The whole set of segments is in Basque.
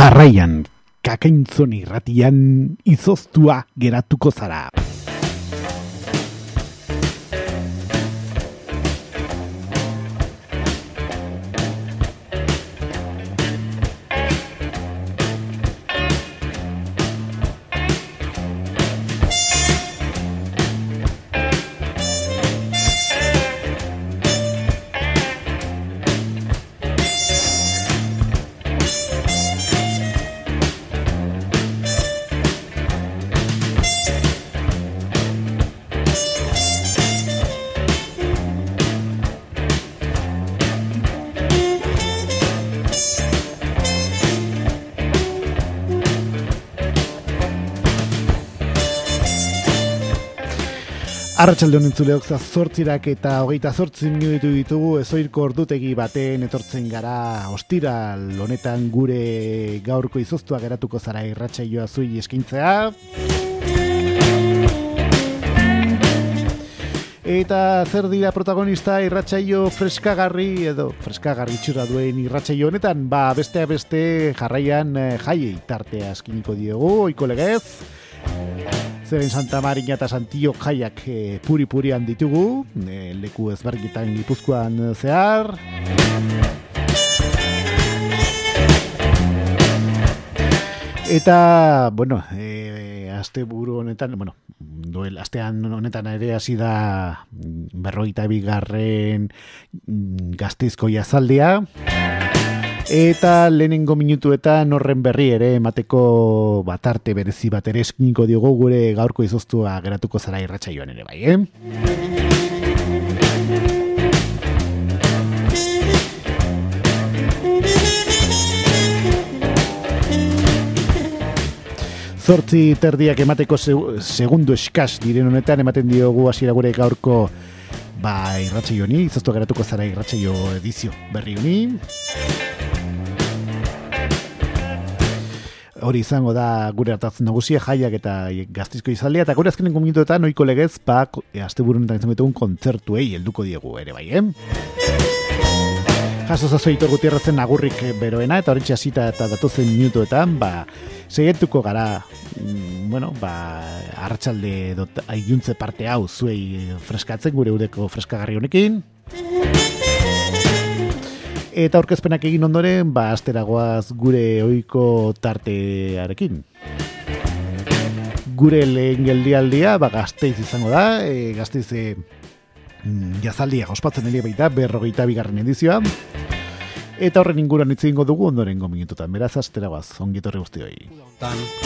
Jarraian, kakaintzon irratian izoztua geratuko zara. Arratxalde honen zuleok eta hogeita zortzin minutu ditugu ezoirko ordutegi baten etortzen gara ostira honetan gure gaurko izoztua geratuko zara irratsaioa zui eskintzea. Eta zer dira protagonista irratsaio freskagarri edo freskagarri txura duen irratsaio honetan, ba beste beste jarraian eh, jaiei tartea eskiniko diogu, oiko legez. Zeren Santa Marina eta Santio jaiak e, puri-purian ditugu, e, leku ezbergitan gipuzkoan zehar. Eta, bueno, e, aste buru honetan, bueno, duel, astean honetan ere hasi da berroita bigarren mm, gazteizko jazaldea. Eta lehenengo minutuetan horren berri ere emateko batarte berezi bat ere eskiniko diogo gure gaurko izoztua geratuko zara irratxa joan ere bai, eh? Zortzi terdiak emateko segundu eskas diren honetan ematen diogu hasiera gure gaurko ba irratxa joani, izoztua geratuko zara irratxa edizio berri honi. Hori izango da gure hartatzen nagusia jaiak eta gaztizko izaldia eta gure azkenen minutuetan noiko legez pa e, aste burunetan izango ditugun kontzertuei helduko diegu ere bai, eh? Jaso zazo Itor Gutierrezen agurrik beroena eta hori txasita eta datuzen minutuetan ba, segetuko gara mm, bueno, ba, hartxalde dot, aiuntze parte hau zuei freskatzen gure udeko freskagarri honekin Eta aurkezpenak egin ondoren, ba, asteragoaz gure ohiko tartearekin. Gure lehen geldialdia, ba, gazteiz izango da, e, gazteiz e, mm, jazaldia ospatzen elia baita, berrogeita bigarren edizioa. Eta horren inguruan hitz egingo dugu ondoren gominututan, beraz asteragoaz, ongitorri guzti hori.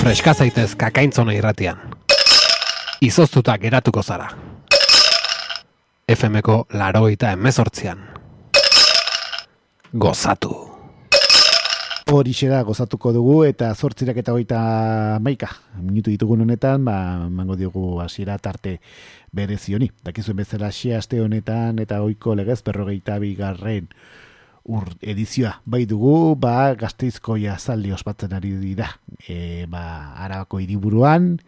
Freska zaitez kakaintzona irratian. Izoztuta geratuko zara. FMko laroita emezortzian gozatu. Hori da gozatuko dugu eta zortzirak eta goita maika. Minutu ditugun honetan, ba, mango diogu hasiera tarte berezioni. Dakizuen bezala xe aste honetan eta oiko legez berrogeita bigarren ur edizioa. Bai dugu, ba, gazteizko jazaldi ospatzen ari dira. E, ba, arabako hiriburuan,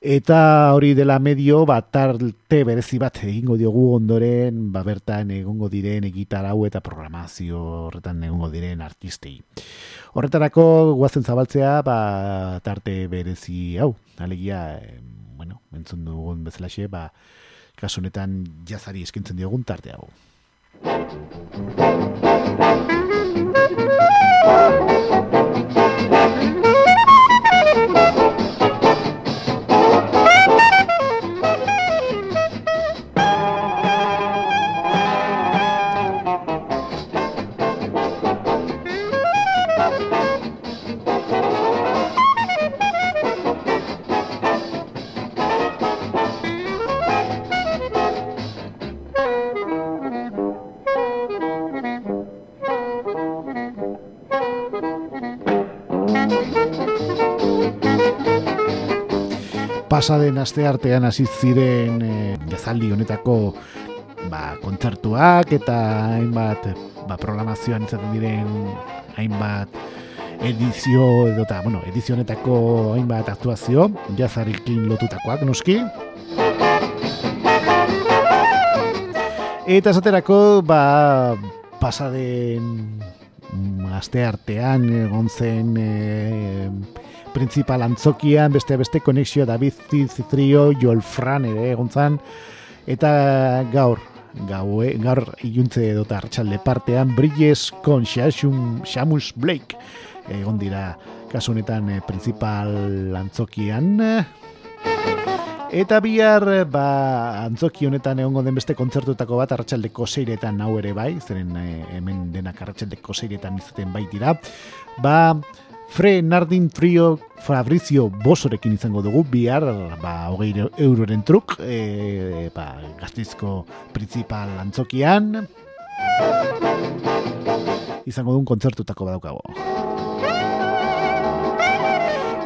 Eta hori dela medio, bat tarte berezi bat egingo diogu ondoren, ba bertan egongo diren egitarau eta programazio horretan egongo diren artistei. Horretarako guazen zabaltzea, ba tarte berezi hau, alegia, bueno, entzun dugun bezalaxe, ba kasunetan jazari eskintzen diogun tarte hau. Pasaden aste artean hasi ziren e, honetako ba, kontzertuak eta hainbat ba, programazioan izaten diren hainbat edizio edo eta, bueno, edizio honetako hainbat aktuazio jazarikin lotutakoak noski. Eta esaterako ba, pasaden aste artean egon zen e, principal antzokian, beste beste konexio David Citrio, Joel Fran ere egon zen, eta gaur, gaue, gaur iluntze edo hartxalde partean, Bridges con Shamus Blake, egon dira kasunetan e, principal antzokian, Eta bihar, ba, antzoki honetan egongo den beste kontzertutako bat arratsaldeko seiretan hau ere bai, zeren e, hemen denak arratsaldeko seiretan izaten bai dira. Ba, Fre Nardin Trio Fabrizio Bosorekin izango dugu, bihar, ba, hogei euroren truk, e, ba, gaztizko principal antzokian, izango duen kontzertutako badaukago.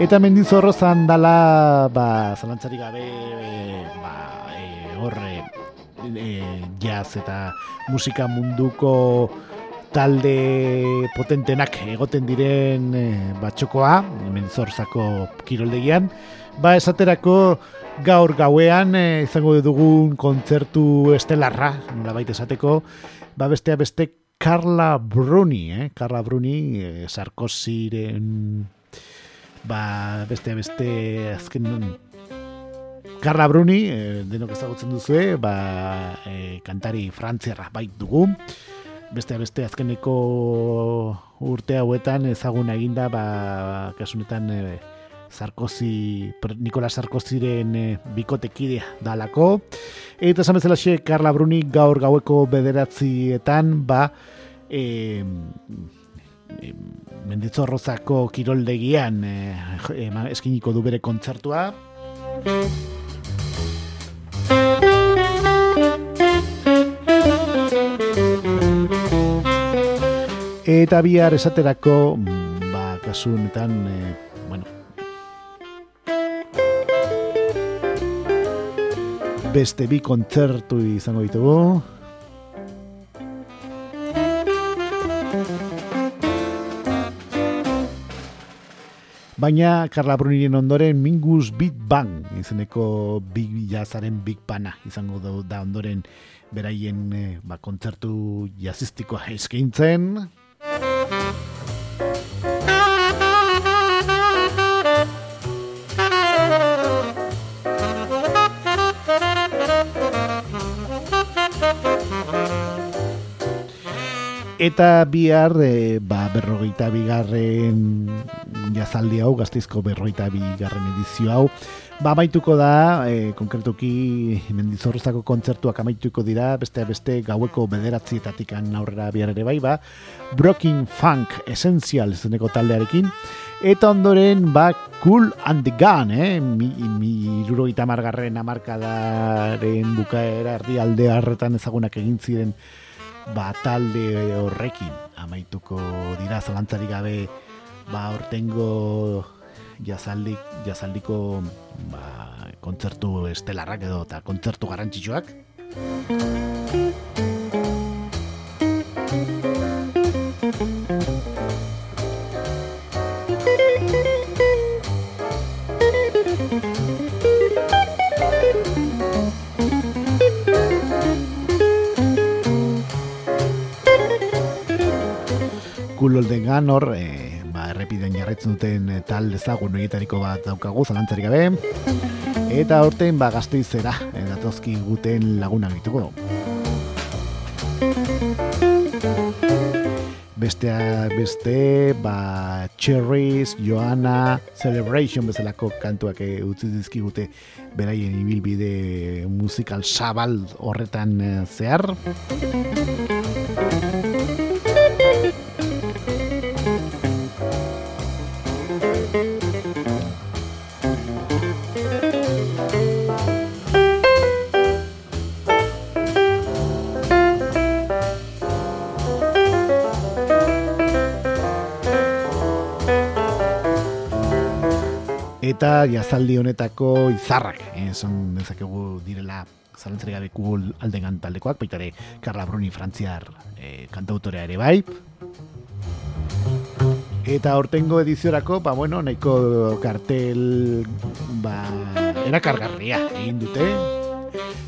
Eta mendizorro dala, ba, zalantzarik gabe, e, ba, e, horre, e, jazz eta musika munduko talde potentenak egoten diren e, batxokoa, mendizorzako kiroldegian, ba, esaterako gaur gauean e, izango dugun kontzertu estelarra, nola esateko, ba, bestea beste Carla Bruni, eh? Carla Bruni, e, Sarkoziren ba, beste beste azken Carla Bruni, e, denok ezagutzen duzue, ba, e, kantari frantziarra bait dugu. Beste beste azkeneko urte hauetan ezaguna eginda, ba, kasunetan e, Sarkozy, Nikola Sarkozyren e, bikotekidea dalako. Eta esan bezala xe, Carla Bruni gaur gaueko bederatzietan, ba, e, menditzorrozako kiroldegian e, eskiniko du bere kontzertua. Eta bihar esaterako, ba, kasu honetan, e, bueno, beste bi kontzertu izango ditugu. Baina Carla Bruniren ondoren Mingus Big Bang izeneko Big Jazzaren Big Pana izango da ondoren beraien eh, ba, kontzertu jazistikoa eskaintzen. Eta bihar e, ba, berrogeita bigarren jazaldi hau, gazteizko berrogeita bigarren edizio hau, ba amaituko da, e, konkretuki mendizorrozako kontzertuak amaituko dira, beste beste gaueko bederatzietatik aurrera bihar ere bai, ba, Broken Funk Essential zeneko taldearekin, eta ondoren, ba, Cool and the Gun, eh? mi, mi margarren amarkadaren bukaera erdi alde harretan ezagunak egin ziren, ba, talde horrekin amaituko dira zalantzarik gabe ba, ortengo jazaldik, jazaldiko ba, kontzertu estelarrak edo eta kontzertu garrantzitsuak. Kulolden ganor, e, eh, ba, errepiden jarretzen duten e, tal ezagun horietariko bat daukagu, zalantzarik gabe. Eta horten, ba, gazteizera, e, datozki guten laguna ditugu. Bestea, beste, ba, Cherries, Joana, Celebration bezalako kantuak e, utzi dizkigute beraien ibilbide musikal sabal horretan zehar. Eta jazaldi honetako izarrak, eh, son dezakegu direla zalantzari gabe kugul aldegan taldekoak, baitare Carla Bruni frantziar eh, kantautorea ere bai. Eta hortengo ediziorako, ba bueno, nahiko kartel ba, erakargarria egin dute.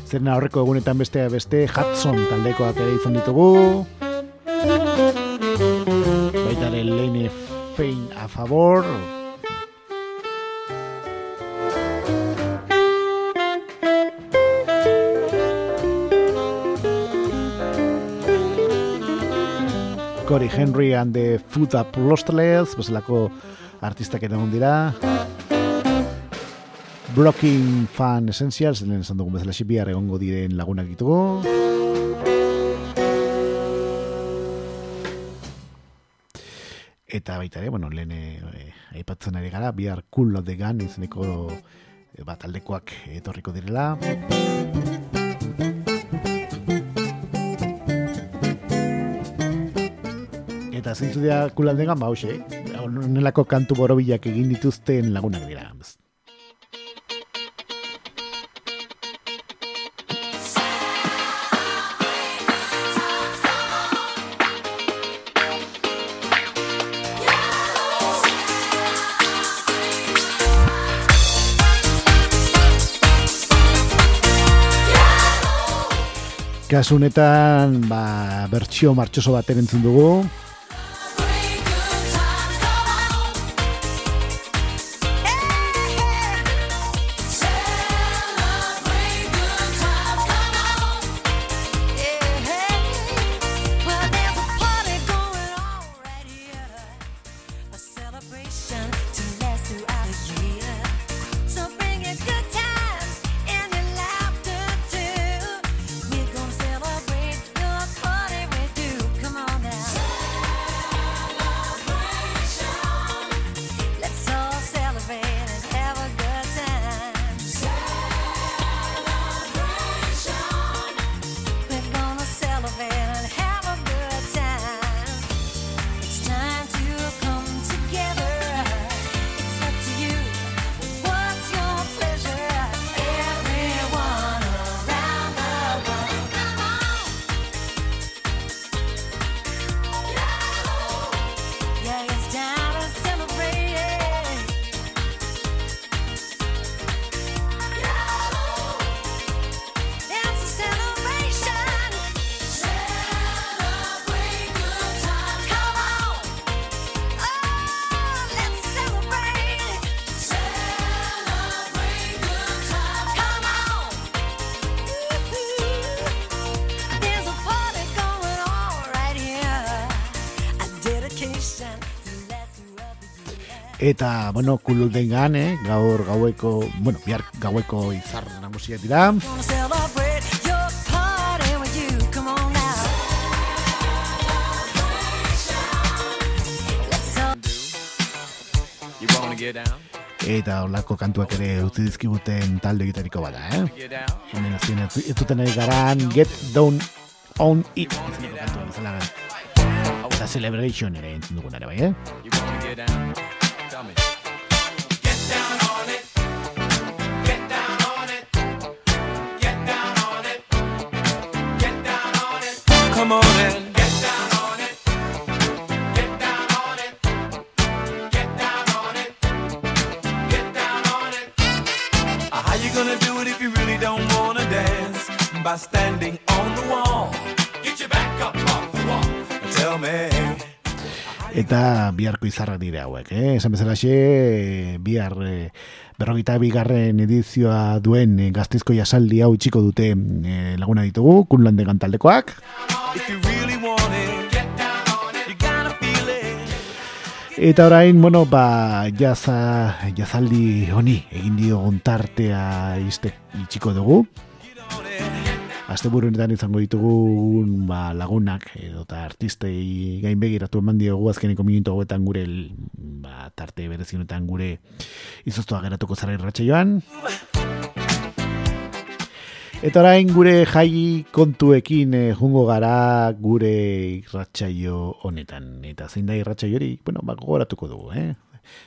Zerna horreko egunetan beste beste Hudson taldekoak ere izan ditugu. Fein a favor. Cory Henry and the Food Up Lostless, bezalako artistak ere dira. Blocking Fan Essentials, lehen esan dugun bezala xipiar egongo diren lagunak ditugu. Eta baita ere, bueno, lehen e, aipatzen ari gara, bihar cool of the gun izeneko e, bat aldekoak etorriko direla. Eta zeintzu dira gun, ba, hoxe, nolako kantu borobilak egin dituzten lagunak dira. Kasu ba, bertsio martxoso bat entzun dugu. Eta, bueno, kulul den gane, gaur gaueko, bueno, bihar gaueko izar nagusiak dira. Eta olako kantuak ere utzi dizkibuten talde gitariko bada, eh? Hemen azien ez duten ari garan Get Down On It. Eta Celebration ere entzun dugun ere bai, eh? Come on and get down on it. Get down on it. Get down on it. Get down on it. How you gonna do it if you really don't wanna dance? By standing on the wall. Get your back up off the wall. Tell me. Eta biharko izarrak dire hauek, eh? Esan bezala xe, bihar eh, berrogeita bigarren edizioa duen eh, gaztizko jasaldi hau itxiko dute eh, laguna ditugu, kunlande gantaldekoak. Eta orain, bueno, ba, jaza, jazaldi honi egin dio gontartea izte itxiko dugu. Aste burunetan izango ditugu ba, lagunak edo eta artistei gain begiratu eman diogu azkeneko minuto goetan gure ba, tarte berezionetan gure izoztua geratuko zara irratxe joan. Eta orain gure jai kontuekin eh, jungo gara gure irratsaio honetan. Eta zein da irratsaio hori, bueno, bak gogoratuko dugu, eh?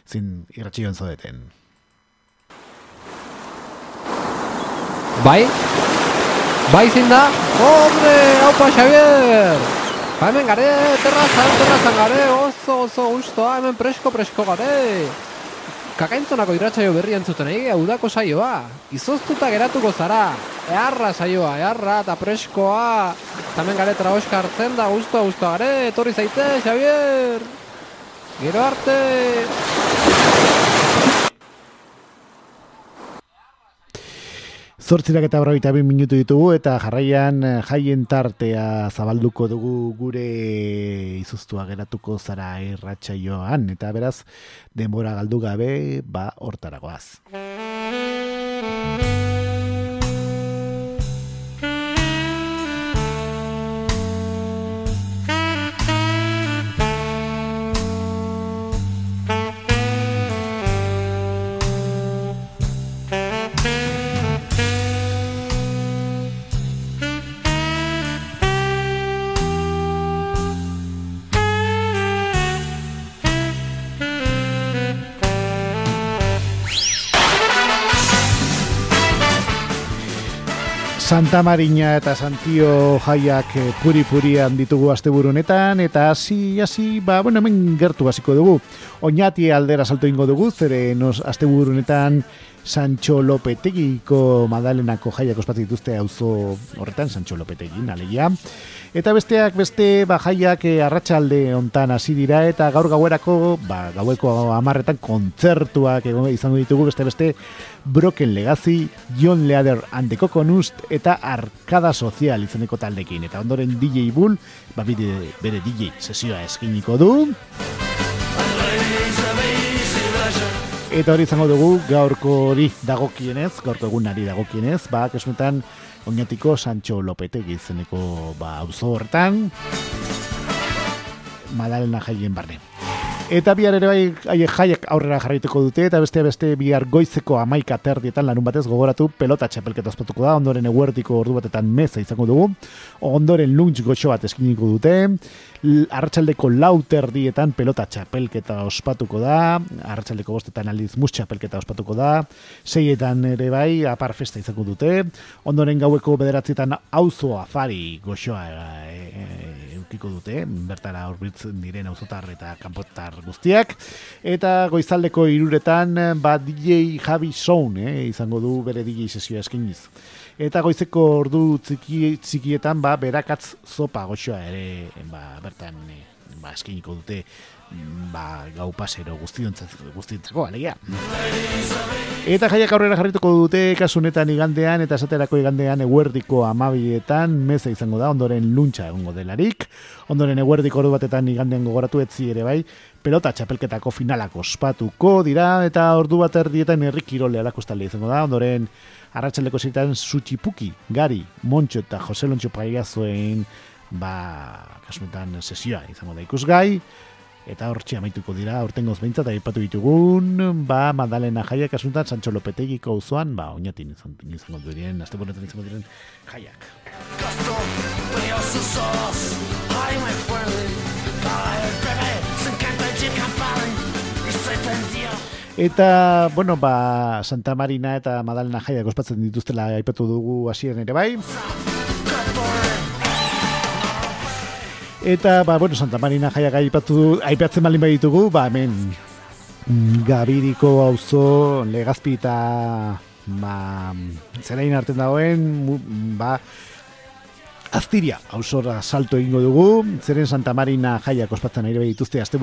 Zein irratsaioan zaudeten. Bai? Bai zein da? Hombre, haupa Xavier! Ba hemen gare, terrazan, terrazan gare, oso, oso, ustoa, hemen presko, presko gare! Kakaintzonako irratsaio berri entzuten egi, udako saioa. Izoztuta geratuko zara. Earra saioa, earra eta preskoa. Tamen gare traoska hartzen da, guztua, guztua gare, etorri zaite, Xavier! Gero arte! Zortzirak eta berroita bin minutu ditugu eta jarraian eh, jaien tartea zabalduko dugu gure izuztua geratuko zara irratsaioan eta beraz denbora galdu gabe ba hortaragoaz. Santa Marina eta Santio jaiak eh, puri-purian ditugu asteburunetan eta hasi hasi ba bueno hemen gertu hasiko dugu. Oñati aldera salto ingo dugu zere nos asteburunetan Sancho Lopetegiko Madalenako jaiak ospatu dituzte auzo horretan Sancho Lopetegin alegia. Eta besteak beste ba jaiak e, arratsalde hontan hasi dira eta gaur gauerako ba gaueko 10 kontzertuak izango ditugu beste beste Broken Legacy, John Leader and the Coconut eta Arkada Social izeneko taldekin eta ondoren DJ Bull ba bide, bere DJ sesioa eskiniko du. Eta hori izango dugu gaurko hori dagokienez, gaurko egunari dagokienez, ba, kesunetan oinatiko Sancho Lopete gizeneko ba, auzo horretan, Madalena jaien barne. Eta bihar ere bai jaiek aurrera jarraituko dute, eta beste beste bihar goizeko amaika terdietan lanun batez gogoratu pelota txapelketa ospatuko da, ondoren eguertiko ordu batetan meza izango dugu, ondoren lunch goxo bat eskiniko dute, arratsaldeko lau terdietan pelota txapelketa ospatuko da, arratsaldeko bostetan aldiz mus txapelketa ospatuko da, seietan ere bai apar festa izango dute, ondoren gaueko bederatzietan auzo afari goxoa e, e, eukiko dute, bertara horbitzen diren auzotar eta kanpotar guztiak. Eta goizaldeko iruretan ba DJ Javi Sound eh, izango du bere DJ sesioa eskiniz eta goizeko ordu txiki, txikietan ba berakatz zopa goxoa ere ba, bertan eh, ba, eskiniko dute ba, gau pasero guztientzako, alegia. Eta jaiak aurrera jarrituko dute kasunetan igandean eta esaterako igandean eguerdiko amabietan meza izango da, ondoren luntxa egongo delarik, ondoren eguerdiko ordu batetan igandean gogoratu etzi ere bai, pelota txapelketako finalako ospatuko dira eta ordu bat erdietan herri kirole alakostalde izango da, ondoren arratsaleko zitan Sutxipuki, Gari, Montxo eta Jose Lontxo Paiazoen ba, kasunetan sesioa izango da ikusgai, eta hortxe amaituko dira, hortengoz behintzat, aipatu ditugun, ba, Madalena jaiak asuntan, Sancho Lopetegiko uzuan, ba, oinatin izango diren, azte bonetan izango diren jaiak. Eta, bueno, ba, Santa Marina eta Madalena jaiak ospatzen dituztela aipatu dugu hasieran ere bai. Eta, ba, bueno, Santa Marina jaiak aipatu, aipatzen balin ditugu, ba, hemen mm, Gabiriko auzo legazpi eta ba, zerain arten dagoen, ba, Aztiria, hausora salto egingo dugu, zeren Santa Marina jaiak ospatzen aire dituzte azte.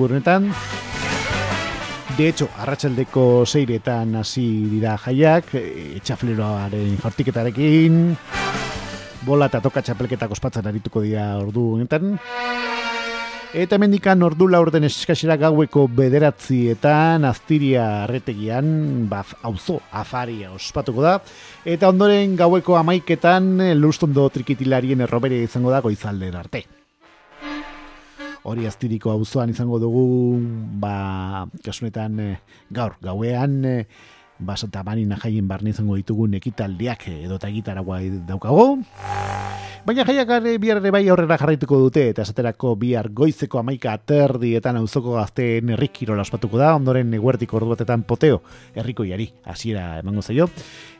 De hecho, arratsaldeko seiretan hasi dira jaiak, etxafleroaren jortiketarekin, bola eta toka txapelketak ospatzen arituko dira ordu honetan. Eta mendikan ordu laurden eskasera gaueko bederatzietan aztiria arretegian baf, auzo afaria ospatuko da. Eta ondoren gaueko amaiketan lustondo trikitilarien errobere izango da goizalden arte. Hori aztiriko auzoan izango dugu ba, kasunetan eh, gaur gauean eh, basata marina jaien barne izango ditugun ekitaldiak edo eta gitaragua daukago. Baina jaiak bihar ere bai aurrera jarraituko dute eta esaterako bihar goizeko amaika aterdietan auzoko gazteen errikirola ospatuko da, ondoren eguertiko ordu batetan poteo errikoiari hasiera emango zaio.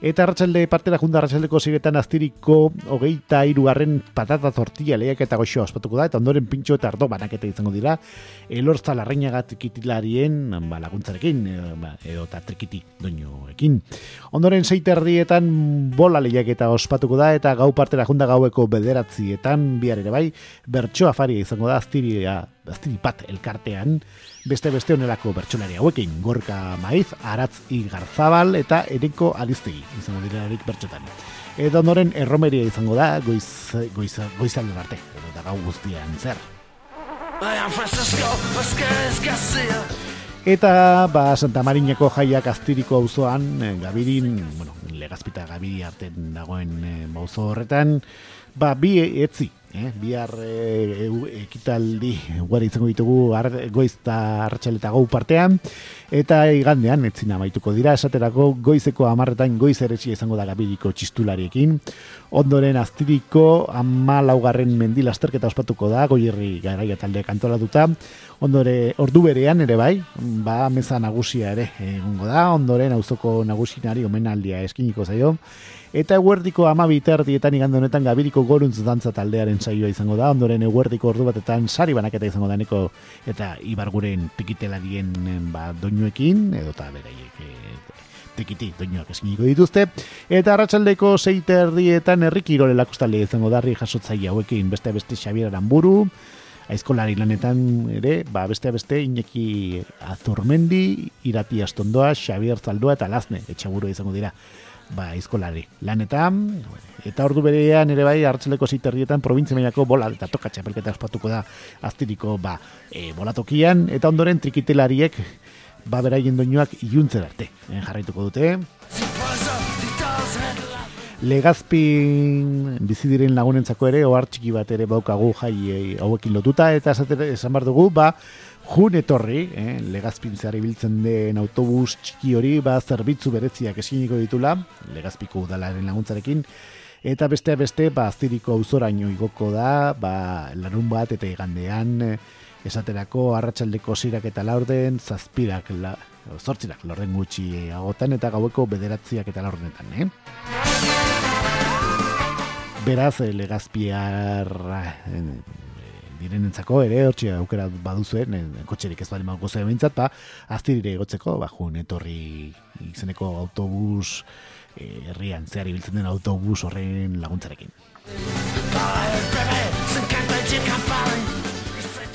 Eta arratsalde partera junta arratsaldeko ziretan aztiriko hogeita irugarren patata tortilla lehiak eta goxoa ospatuko da, eta ondoren pintxo eta ardo banaketa izango dira, elorza larreinagat kitilarien ba, laguntzarekin, e, ba, edo eta trikiti doinoekin. Ondoren zeite erdietan bola lehiak eta ospatuko da, eta gau partera junta gaueko bederatzietan bihar ere bai, bertso afaria izango da aztiria, aztiri pat elkartean, beste beste honelako bertsolari hauekin, gorka maiz, aratz igarzabal eta eriko aliztegi izango direlarik bertxotan. Eta ondoren erromeria izango da, goiz, goiz, goiz arte, eta gau guztian zer. Eta ba, Santa Marineko jaiak aztiriko auzoan eh, gabirin, bueno, legazpita gabiri arten dagoen e, horretan, ba, bi etzi, eh? bihar e, ekitaldi guari izango ditugu ar, goiz eta arratxaleta gau partean, eta igandean, etzina maituko dira, esaterako goizeko amarretan goiz eretxia izango da gabiriko txistulariekin, ondoren aztiriko ama laugarren mendilasterketa ospatuko da, goierri garaia talde kantolatuta, ondore ordu berean ere bai, ba meza nagusia ere egongo da, ondoren auzoko nagusinari omenaldia eskiniko zaio, eta eguerdiko ama biterdietan igande honetan gabiriko goruntz dantza taldearen saioa izango da, ondoren eguerdiko ordu batetan sari banaketa izango da neko, eta ibarguren pikitelarien ba, doinuekin, edo eta beraiek e, tikiti, doinuak eskiniko dituzte, eta arratsaldeko seiterdietan errikirole lakostalde izango darri jasotzaia hauekin beste beste Xabier Aramburu, aizkolari lanetan ere, ba, beste beste Iñaki Azurmendi, Irati Astondoa, Xavier Zaldua eta Lazne, etxaburu izango dira, ba, aizkolari lanetan, eta ordu berean ere bai, hartzeleko ziterrietan, provintzia mainako bola eta toka txapelketa ospatuko da aztiriko ba, e, bolatokian, eta ondoren trikitelariek, ba, beraien doinuak iuntzen arte, e, jarraituko dute. Legazpin bizi diren lagunentzako ere ohar txiki bat ere baukagu jai eh, hauekin lotuta. Eta esan bar dugu ba jun etorri eh, legazpin zehar ibiltzen den autobus txiki hori ba zerbitzu bereziak esiniko ditula legazpiko udalaren laguntzarekin. Eta beste beste ba aztiriko auzoraino igoko da ba larun bat eta igandean eh, esaterako arratsaldeko zirak eta laurden zazpirak la, zortzirak lorden gutxi agotan eta gaueko bederatziak eta laurdenetan, eh? beraz eh, legazpiar eh, direnentzako ere hortxe aukera baduzuen eh, kotxerik ez bali mago zuen bintzat ba, aztirire egotzeko ba, jun etorri izeneko autobus herrian zehar ibiltzen den autobus horren laguntzarekin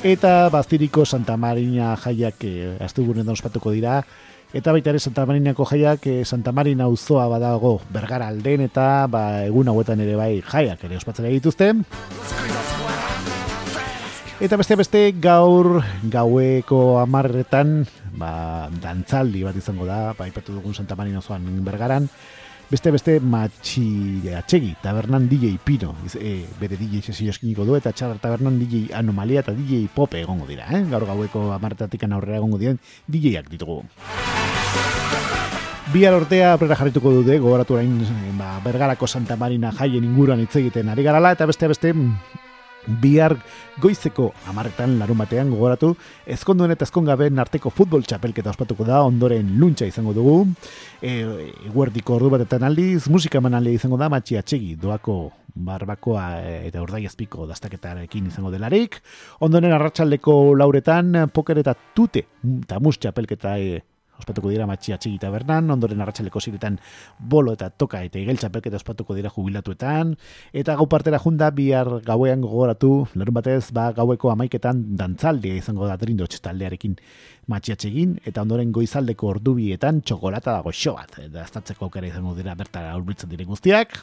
eta baztiriko Santa Marina jaiak eh, astugunen ospatuko dira Eta baita ere Santa Marinako jaiak eh, Santa Marina auzoa badago bergara alden eta ba, egun hauetan ere bai jaiak ere ospatzera dituzte. Eta beste beste gaur gaueko amarretan ba, dantzaldi bat izango da, ba, ipatu dugun Santa Marina auzoan bergaran. Beste beste matxi atxegi, tabernan DJ Pino, e, bere DJ sesio eskiniko du, eta txar tabernan DJ Anomalia eta DJ Pope egongo dira, eh? gaur gaueko amarretatik aurrera egongo diren DJak ditugu. Bihar ortea aprera jarrituko dute, gogoratu orain ba, bergarako Santa Marina jaien inguruan hitz egiten ari garala, eta beste beste bihar goizeko amarretan larun batean gogoratu, ezkonduen eta ezkongaben arteko futbol txapelketa ospatuko da, ondoren luntza izango dugu, e, guerdiko ordu batetan aldiz, musika eman izango da, matxi atxegi, doako barbakoa eta urdaiazpiko dastaketarekin izango delarik, ondoren arratsaldeko lauretan, poker eta tute, eta mus txapelketa e, ospatuko dira matxia txigita bernan, ondoren arratsaleko ziretan bolo eta toka eta igeltza pelketa ospatuko dira jubilatuetan, eta gau partera junda bihar gauean gogoratu, lerun batez, ba, gaueko amaiketan dantzaldia izango da trindo taldearekin matxia txegin, eta ondoren goizaldeko ordubietan txokolata dago xo bat, eta aztatzeko aukera izango dira bertara urbitzen diren guztiak.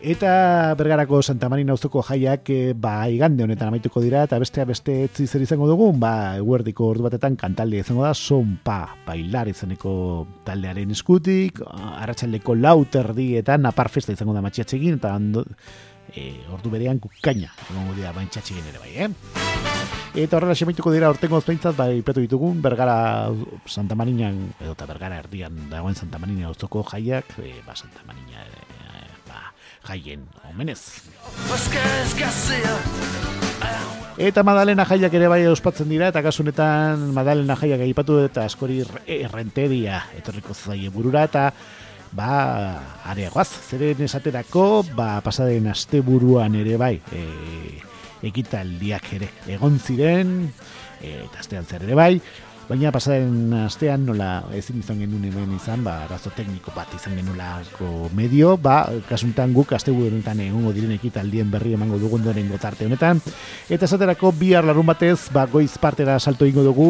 Eta bergarako Santa Marina auzoko jaiak e, ba igande honetan amaituko dira eta bestea beste etzi zer izango dugun, ba eguerdiko ordu batetan kantaldi izango da Sonpa bailar izaneko taldearen eskutik, arratsaldeko lauterdietan apar festa izango da matxiatxegin eta ando, e, ordu berean kukaina egongo dira baintxatxegin ere bai, eh? Eta horrela xemaituko dira ortengo ozpeintzat, bai, petu ditugun, Bergara Santa Marina, edo eta Bergara erdian dagoen Santa Marina auzoko jaiak, e, ba, Santa Marina ere, jaien omenez. Eta Madalena jaiak ere bai ospatzen dira, eta kasunetan Madalena jaiak egipatu eta askori errenteria etorriko zaie burura, eta ba, areagoaz, zeren esaterako, ba, pasaden aste buruan ere bai, e, ekitaldiak ere egon ziren, e, eta astean zer ere bai, Baina pasaren astean nola ezin izan genuen hemen izan, ba, arazo tekniko bat izan genulako medio, ba, kasuntan guk aste honetan egongo diren ekitaldien berri emango dugun doren gotarte honetan. Eta esaterako bihar larun batez, ba, goiz partera salto ingo dugu,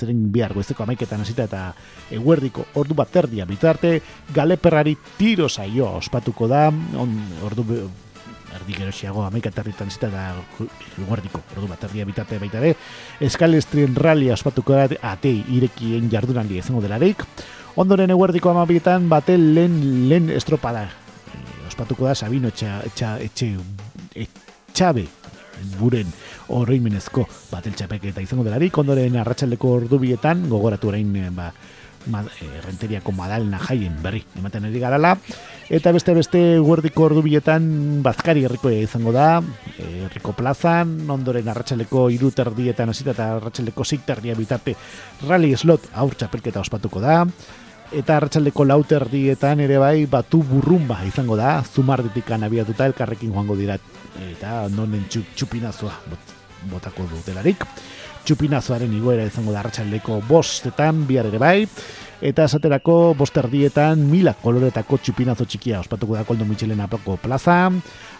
zeren bihar goizeko amaiketan hasita eta eguerdiko ordu bat erdia bitarte, galeperrari tiro saio ospatuko da, on, ordu erdi geroxiago amaika territan zita da guardiko, ordu bat erdia bitate baita ere, eskalestrien ralia ospatuko da atei irekien jardunaldi izango delarik, ondoren eguerdiko amabietan bate lehen, lehen estropada e, ospatuko da Sabino etxa, etxa, etxe, etxabe buren oroimenezko batel txapeketa izango delarik, ondoren arratsaldeko ordubietan gogoratu orain ba, ma, e, renteriako madalena jaien berri ematen ari garala. Eta beste beste guerdiko ordu biletan bazkari herriko izango da herriko plazan ondoren arratsaleko iru terdietan hasita eta arratsaleko zikterdia bitarte rally slot aur txapelketa ospatuko da. Eta arratsaldeko lauterdietan ere bai batu burrumba izango da zumarditik abiatuta elkarrekin joango dira. Eta nonen txupinazoa botako dutelarik txupinazoaren igoera izango da arratsaldeko bostetan bihar ere bai, eta esaterako bosterdietan mila koloretako txupinazo txikia ospatuko da koldo mitxelen apako plaza,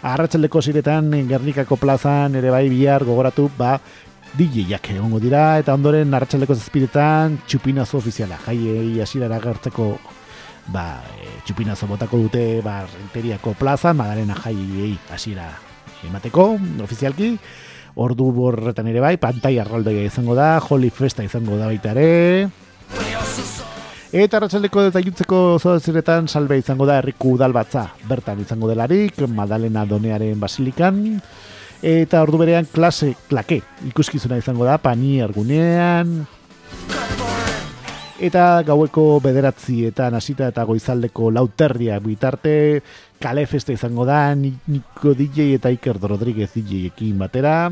arratsaldeko ziretan gernikako plazan ere bai bihar gogoratu, ba, DJ-jak egongo dira, eta ondoren arratsaldeko zazpiretan txupinazo ofiziala, jaiei asirara gertzeko ba, e, txupinazo botako dute ba, renteriako plaza, madalena jaiei asira emateko, ofizialki, ordu borretan ere bai, pantai arraldoia izango da, Holy Festa izango da baita ere. Eta ratxaldeko eta jutzeko zoaziretan salbe izango da herriku udalbatza, bertan izango delarik, Madalena Donearen Basilikan. Eta ordu berean klase klake ikuskizuna izango da, pani argunean. Eta gaueko bederatzi eta nasita eta goizaldeko lauterria bitarte, kale feste izango da, Niko DJ eta Iker Rodríguez DJ ekin batera.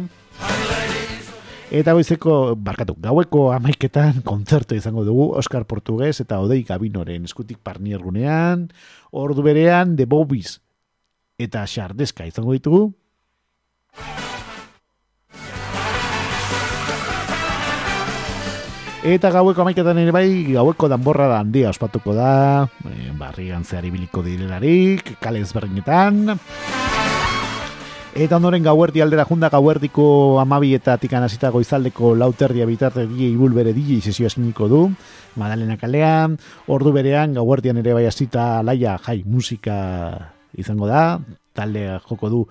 Eta goizeko, barkatu, gaueko amaiketan kontzertu izango dugu Oscar Portugues eta Odei Gabinoren eskutik parniergunean, ordu berean The Bobbies eta Xardeska izango ditugu. Eta gaueko amaiketan ere bai, gaueko danborra da handia ospatuko da, e, barrian zehari biliko direlarik, kale ezberdinetan. Eta ondoren gauerdi aldera junda gauerdiko amabi eta tikan azita goizaldeko lauterdia bitarte DJ ibul bere DJ sesio eskiniko du, Madalena Kalea, ordu berean gauerdian ere bai azita alaia jai musika izango da, talde joko du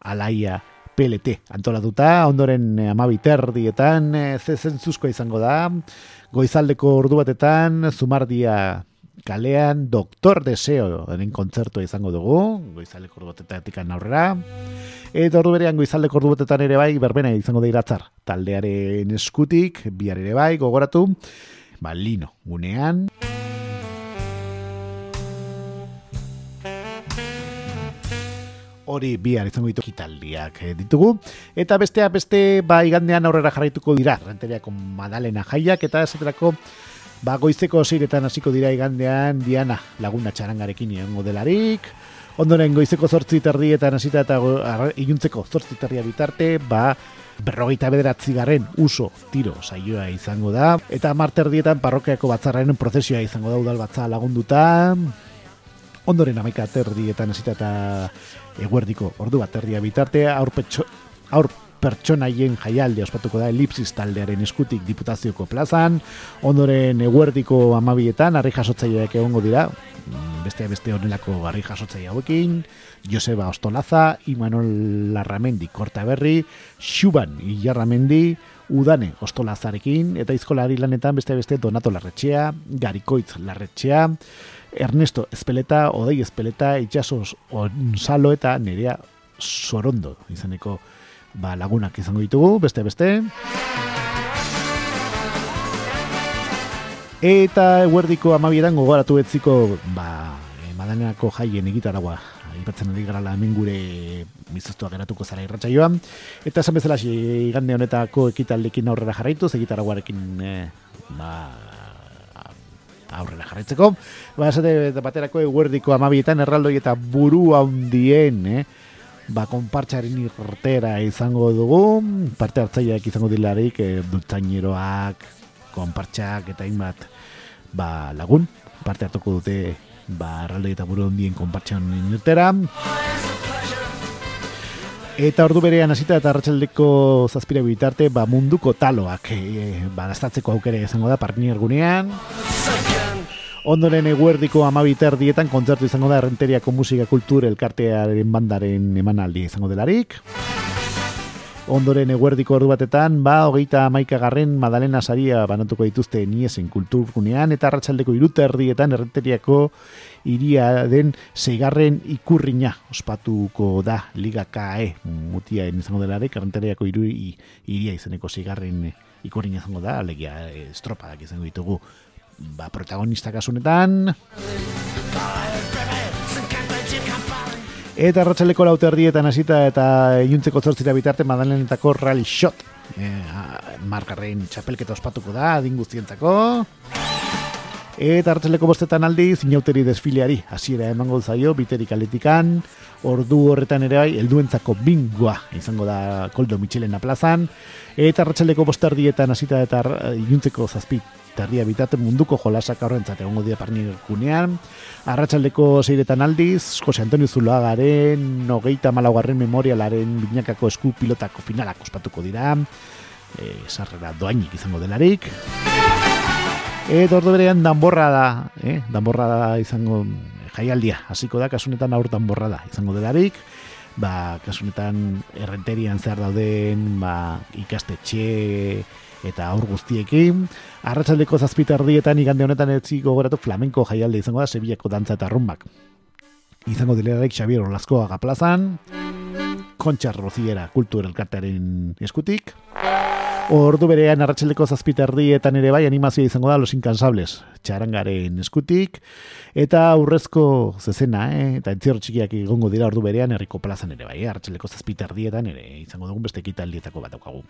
alaia PLT antolatuta, ondoren eh, amabi terdietan e, zuzko izango da, goizaldeko ordu batetan, zumardia kalean, doktor deseo denen kontzertua izango dugu, goizaldeko ordu batetan aurrera, eta ordu berean goizaldeko ordu batetan ere bai, berbena izango da iratzar, taldearen eskutik, bihar ere bai, gogoratu, ba, lino, gunean, hori bihar izango ditu kitaldiak eh, ditugu. Eta bestea beste ba igandean aurrera jarraituko dira, renteriako madalena jaiak eta esaterako ba goizeko ziretan hasiko dira igandean Diana laguna txarangarekin egongo delarik. Ondoren goizeko zortzi terdietan hasita eta iluntzeko zortzi terdia bitarte, ba berrogeita bederatzi garen uso tiro saioa izango da. Eta marterdietan parrokiako batzarraren prozesioa izango da udal batza lagunduta. Ondoren amaika terdietan hasita eta eguerdiko ordu bat erdia bitarte aur, petxo, aur pertsonaien jaialde ospatuko da elipsis taldearen eskutik diputazioko plazan, ondoren eguerdiko amabietan, harri jasotzaileak egongo dira, mm, beste beste honelako harri jasotzaile hauekin, Joseba Ostolaza, Imanol Larramendi Kortaberri, Xuban Ilarramendi, Udane Ostolazarekin, eta izkolari lanetan beste beste Donato Larretxea, Garikoitz Larretxea, Ernesto Espeleta, Odei Espeleta, Itxasos Onsalo eta Nerea Sorondo izaneko ba, lagunak izango ditugu, beste beste. Eta eguerdiko amabietan gogoratu betziko ba, madaneako jaien egitaragua ipatzen ari gara hemen gure bizuztua geratuko zara irratxa joan. Eta esan bezala igande honetako ekitaldekin aurrera jarraitu, egitaraguarekin eh, ba, aurrera jarraitzeko. Ba, esate baterako eguerdiko amabietan erraldoi eta buru handien, eh? ba, konpartxaren irtera izango dugu, parte hartzaileak izango dilarik, e, dutzaineroak, konpartxak eta hainbat ba, lagun, parte hartuko dute ba, arralde eta buru hondien konpartxan nirtera. Eta ordu berean hasita eta arratsaldeko zazpira bitarte ba, munduko taloak e, ba, gaztatzeko aukere izango da partner gunean. Ondoren eguerdiko amabiter dietan kontzertu izango da errenteriako musika kultur elkartearen bandaren emanaldi izango delarik. Ondoren eguerdiko ordu batetan, ba, hogeita amaika garren Madalena Saria banatuko dituzte niesen kulturgunean, eta arratsaldeko iruta erdietan errenteriako iria den zeigarren ikurriña ospatuko da Liga KAE mutia izango delarik, errenteriako iru iria izeneko zeigarren ikurriña izango da, alegia estropadak izango ditugu ba, protagonista kasunetan. Eta ratxaleko laute erdietan hasita eta iuntzeko zortzira bitarte madalenetako rally shot. E, markarren txapelketa ospatuko da, adin guztientzako. Eta hartzeleko bostetan aldi, zinauteri desfileari, hasiera emango zaio, biterik aletikan, ordu horretan ere bai, elduentzako bingoa, izango da koldo Michelena plazan, eta hartzeleko bosterdietan hasita eta iuntzeko zazpit terdia bitate munduko jolasak aurrentzat egongo dira parnir kunean. Arratxaldeko zeiretan aldiz, Jose Antonio Zuloagaren, nogeita malaugarren memorialaren binakako esku pilotako finalak ospatuko dira. E, sarrera doainik izango delarik. Eta ordo berean danborra da, eh? danborra da izango jaialdia, hasiko da, kasunetan aur danborra da izango delarik. Ba, kasunetan errenterian zer dauden, ba, ikastetxe, eta aur guztiekin. Arratsaldeko zazpitardietan igande honetan etzi gogoratu flamenko jaialde izango da Sevillako dantza eta rumbak. Izango dilerak Xavier Olaskoa gaplazan, Kontxar Roziera kultur elkartearen eskutik. Ordu berean arratsaldeko zazpitardietan ere bai animazioa izango da Los Incansables, txarangaren eskutik. Eta aurrezko zezena, eh? eta entzierro txikiak egongo dira ordu berean herriko plazan ere bai, arratsaldeko zazpitardietan ere izango dugun beste ekitaldietako bat daukagu.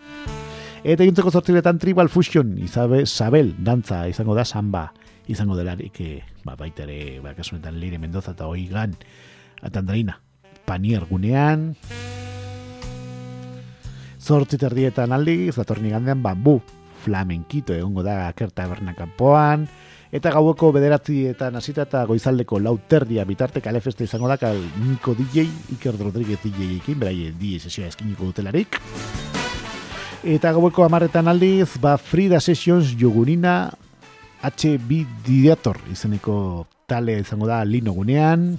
Eta gintzeko zortziletan Tribal Fusion, izabe, Sabel, dantza, izango da, samba, izango delarik, e, ba, baita ere, ba, kasunetan Leire Mendoza eta Oigan, atandarina, panier gunean, zortziterdietan aldi, zatorni gandean, bambu, flamenkito, egongo da, kerta bernakampoan, eta gaueko bederatzietan hasita eta goizaldeko lauterdia bitarte kalefeste izango da, kal Niko DJ, Iker Rodríguez DJ ekin, beraie DJ sesioa eskiniko dutelarik, Eta gaueko amarretan aldiz, ba Frida Sessions jogurina HB Didator izeneko tale izango da lino gunean.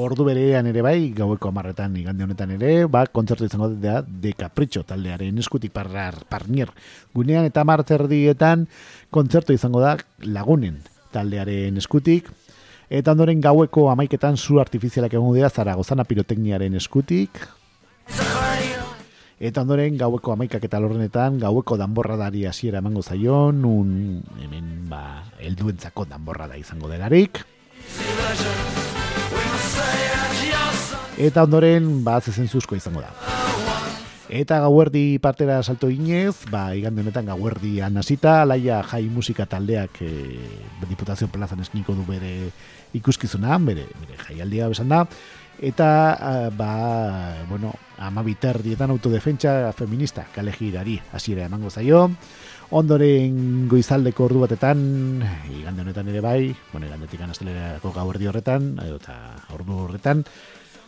Ordu berean ere bai, gaueko amarretan igande honetan ere, ba, kontzertu izango da de Capricho taldearen eskutik parrar, parnier gunean, eta marterdietan kontzertu izango da lagunen taldearen eskutik. Eta ondoren gaueko amaiketan zu artifizialak egon dira zaragozana pirotekniaren eskutik. Eta ondoren gaueko amaikak eta lorrenetan gaueko danborradari hasiera emango zaion, un hemen ba, elduentzako danborrada izango delarik. Eta ondoren ba, zezen zuzko izango da. Eta gauerdi partera salto inez, ba, igande honetan gauerdi anasita, laia jai musika taldeak e, diputazio plazan esniko du bere ikuskizuna, bere, bere jaialdia besan da, eta uh, ba, bueno, ama biterdietan autodefentsa feminista kale girari hasiera emango zaio. Ondoren goizaldeko ordu batetan igande honetan ere bai bueno, igandetik anastelerako gau erdi horretan eta ordu horretan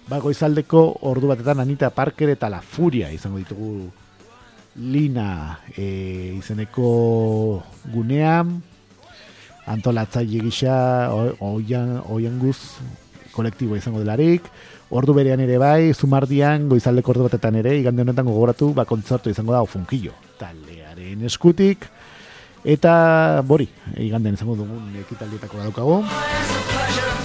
ba, goizaldeko ordu batetan Anita Parker eta La Furia izango ditugu. Lina e, izeneko gunean antolatzaile gisa oian, oian guz kolektiboa izango delarik, ordu berean ere bai, zumardian, goizaldeko ordu batetan ere, igande honetan gogoratu, ba, kontzertu izango da, ofunkillo, taldearen eskutik, eta, bori, igande izango dugun ekitaldietako da daukago.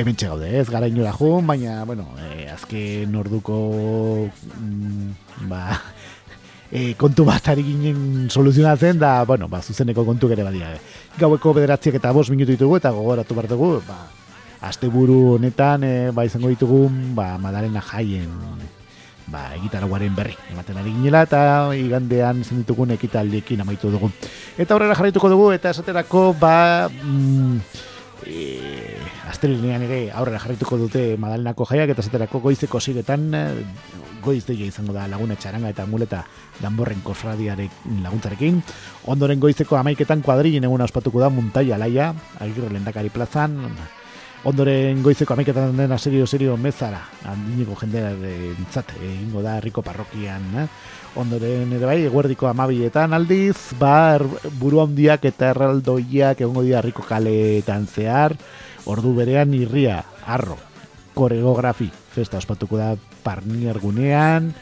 Hemen gaude, ez gara inora jun, baina, bueno, e, azken orduko mm, ba, e, kontu bat ari ginen soluzionatzen, da, bueno, ba, zuzeneko kontu gere badia. Gaueko bederatziak eta bos minutu ditugu, eta gogoratu behar dugu, ba, asteburu honetan, e, ba, izango ditugu, ba, madalena jaien, ba, egitaraguaren berri, ematen ari ginela, eta igandean zen ditugun ekitaldiekin amaitu dugu. Eta horrela jarraituko dugu, eta esaterako, ba, mm, e, astelenean ere aurrera jarrituko dute Madalenako jaiak eta zaterako goizeko ziretan e, goiz deia izango da laguna txaranga eta muleta danborren kosradiarek laguntzarekin. Ondoren goizeko amaiketan kuadrillen eguna ospatuko da muntai alaia, agirre lendakari plazan, ondoren goizeko amaiketan dena serio serio mezara, handineko jendea dintzat, egingo da herriko parrokian, eh? ondoren ere bai, eguerdiko amabietan aldiz, bar buru handiak eta erraldoiak egongo dira harriko kaleetan zehar, ordu berean irria, arro, koreografi, festa ospatuko da parnier gunean,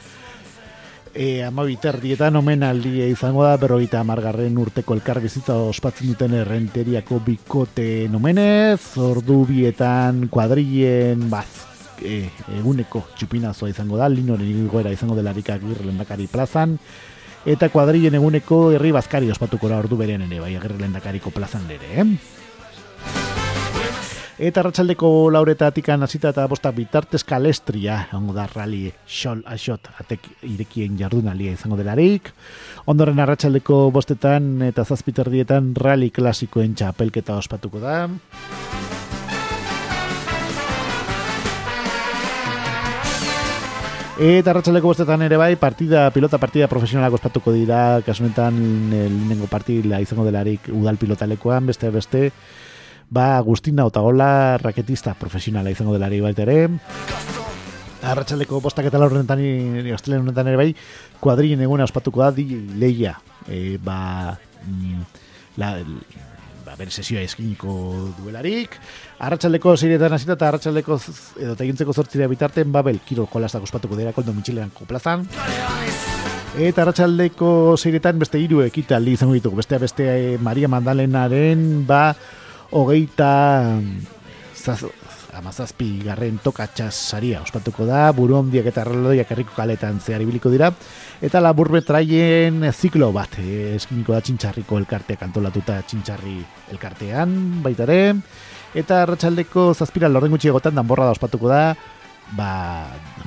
e, amabiter dietan omen aldia izango da, berroita amargarren urteko elkarbizitza ospatzen duten errenteriako bikote nomenez, ordu bietan kuadrien baz, e, eguneko txupinazoa izango da, linoren igoera izango delarik agirre lendakari plazan, eta kuadrien eguneko herri bazkari ospatuko da ordu beren ere, bai agirre lendakariko plazan ere, eh? Eta ratxaldeko lauretatik hasita eta bostak bitartez kalestria, hongo da rali xol aixot, atek irekien jardunalia izango delarik. Ondoren arratsaldeko bostetan eta zazpiterdietan rali klasikoen txapelketa ospatuko da. Eta arratsaleko bostetan ere bai, partida, pilota partida profesionalak ospatuko dira, kasunetan lehenengo partida izango delarik udal pilotalekoan, beste beste, ba Agustina Otagola raketista profesionala izango delarik baita ere. Arratxaleko bostak eta laurrenetan honetan ere bai, kuadrien eguna ospatuko da, di leia, e, ba, mm, la, ba, bere sesioa eskiniko duelarik. Arratxaldeko ziretan hasita eta arratxaldeko edo tegintzeko zortzira bitarten Babel kiro jolazak ospatuko dira koldo mitxilean plazan. Eta arratsaldeko ziretan beste hiru ekitaldi izango ditugu. Beste beste eh, Maria Mandalenaren ba hogeita zaz, amazazpi garren tokatxas saria ospatuko da, buru ondiak eta arreloiak herriko kaletan zehar ibiliko dira, eta labur betraien ziklo bat, eh, eskiniko da txintxarriko elkarteak antolatuta txintxarri elkartean, baitare, eta arratsaldeko zazpira lorden gutxi egotan danborra da ospatuko da, ba,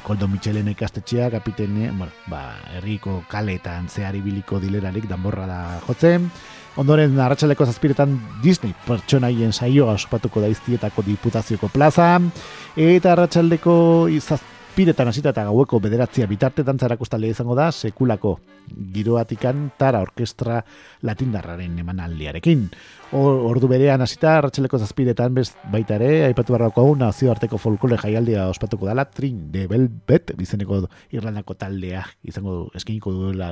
Koldo Michelen ikastetxea, kapitene, bueno, ba, herriko kaletan zehar ibiliko dilerarik danborra da jotzen, Ondoren arratsaleko zazpiretan Disney pertsonaien saioa ospatuko da iztietako diputazioko plaza. Eta arratsaldeko zazpiretan hasita eta gaueko bederatzia bitarte dantzarako izango da sekulako giroatikan tara orkestra latindarraren emanaldiarekin. Ordu berean hasita arratsaleko zazpiretan bez baita ere aipatu barrako hau nazioarteko folklore jaialdia ospatuko dala Trin de Velvet bizeneko Irlandako taldea izango eskiniko duela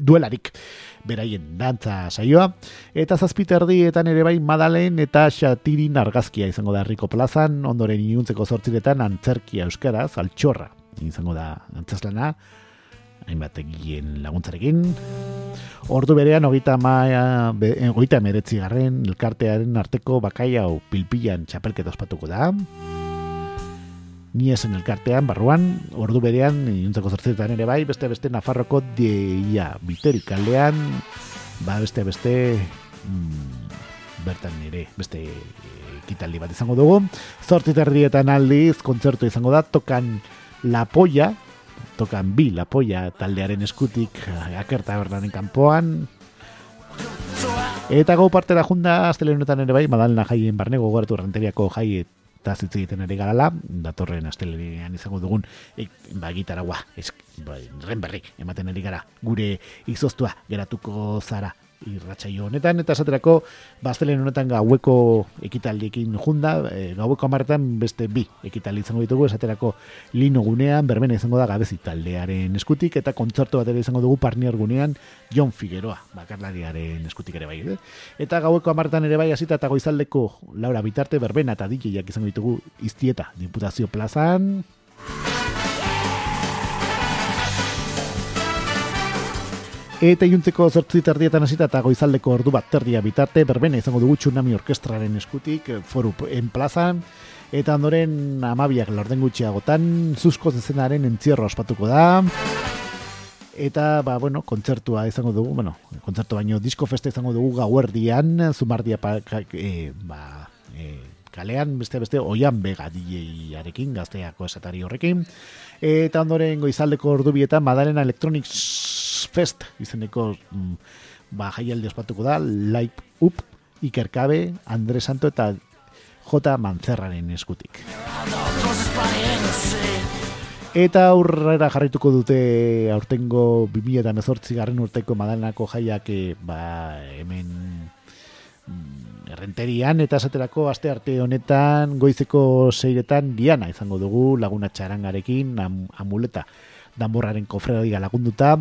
duelarik beraien dantza saioa eta zazpiterdietan ere bai Madalen eta Xatirin argazkia izango da Herriko Plazan ondoren inuntzeko zortziretan antzerkia euskaraz altxorra izango da antzazlana hainbat egien laguntzarekin. Ordu berean, ogita maia, ogita meretzi garren, elkartearen arteko bakai hau pilpilan txapelketa ospatuko da. Ni esen elkartean, barruan, ordu berean, iuntzeko zortzetan ere bai, beste beste Nafarroko deia biterik kaldean, ba beste beste mm, bertan ere, beste kitaldi bat izango dugu. Zortziterdietan aldiz, kontzertu izango da, tokan La Polla, tokan bi lapoia taldearen eskutik eh, akerta berdaren kanpoan. Eta gau parte da junda astelenetan ere bai madalena jaien barnego gogoratu renteriako jai eta zitz egiten ere garala datorren astelenean izango dugun e, ba, gitaragua ba, renberrik ematen ere gara. Gure izoztua geratuko zara irratsaio honetan eta esaterako bastelen honetan gaueko ekitaldiekin junda e, gaueko amartan beste bi ekitaldi izango ditugu esaterako lino gunean berbena izango da gabezi taldearen eskutik eta kontzertu bat ere izango dugu parnier gunean John Figueroa bakarlariaren eskutik ere bai eh? eta gaueko amartan ere bai hasita eta goizaldeko laura bitarte berbena eta DJak izango ditugu iztieta diputazio plazan Eta iuntzeko zertzit erdietan hasita eta goizaldeko ordu bat terdia bitarte, berbena izango dugu tsunami orkestraren eskutik, eh, foru en plazan, Eta ondoren amabiak lorden gutxiagotan, zuzko zezenaren entzierro ospatuko da. Eta, ba, bueno, kontzertua izango dugu, bueno, kontzertu baino, disko festa izango dugu gauerdian, zumardia, pa, e, ba, e, kalean, beste beste, oian bega DJ-arekin, gazteako esatari horrekin. Eta ondoren goizaldeko ordubietan, Madalena Electronics Fest, izeneko, mm, ba, jaialdi ospatuko da, Light Up, Ikerkabe, Andre Santo eta J. Manzerraren eskutik. Eta aurrera jarrituko dute aurtengo 2018 garren urteko madalenako jaiak e, ba, hemen mm, errenterian eta esaterako aste arte honetan goizeko seiretan diana izango dugu laguna txarangarekin am, amuleta danborraren kofredadia lagunduta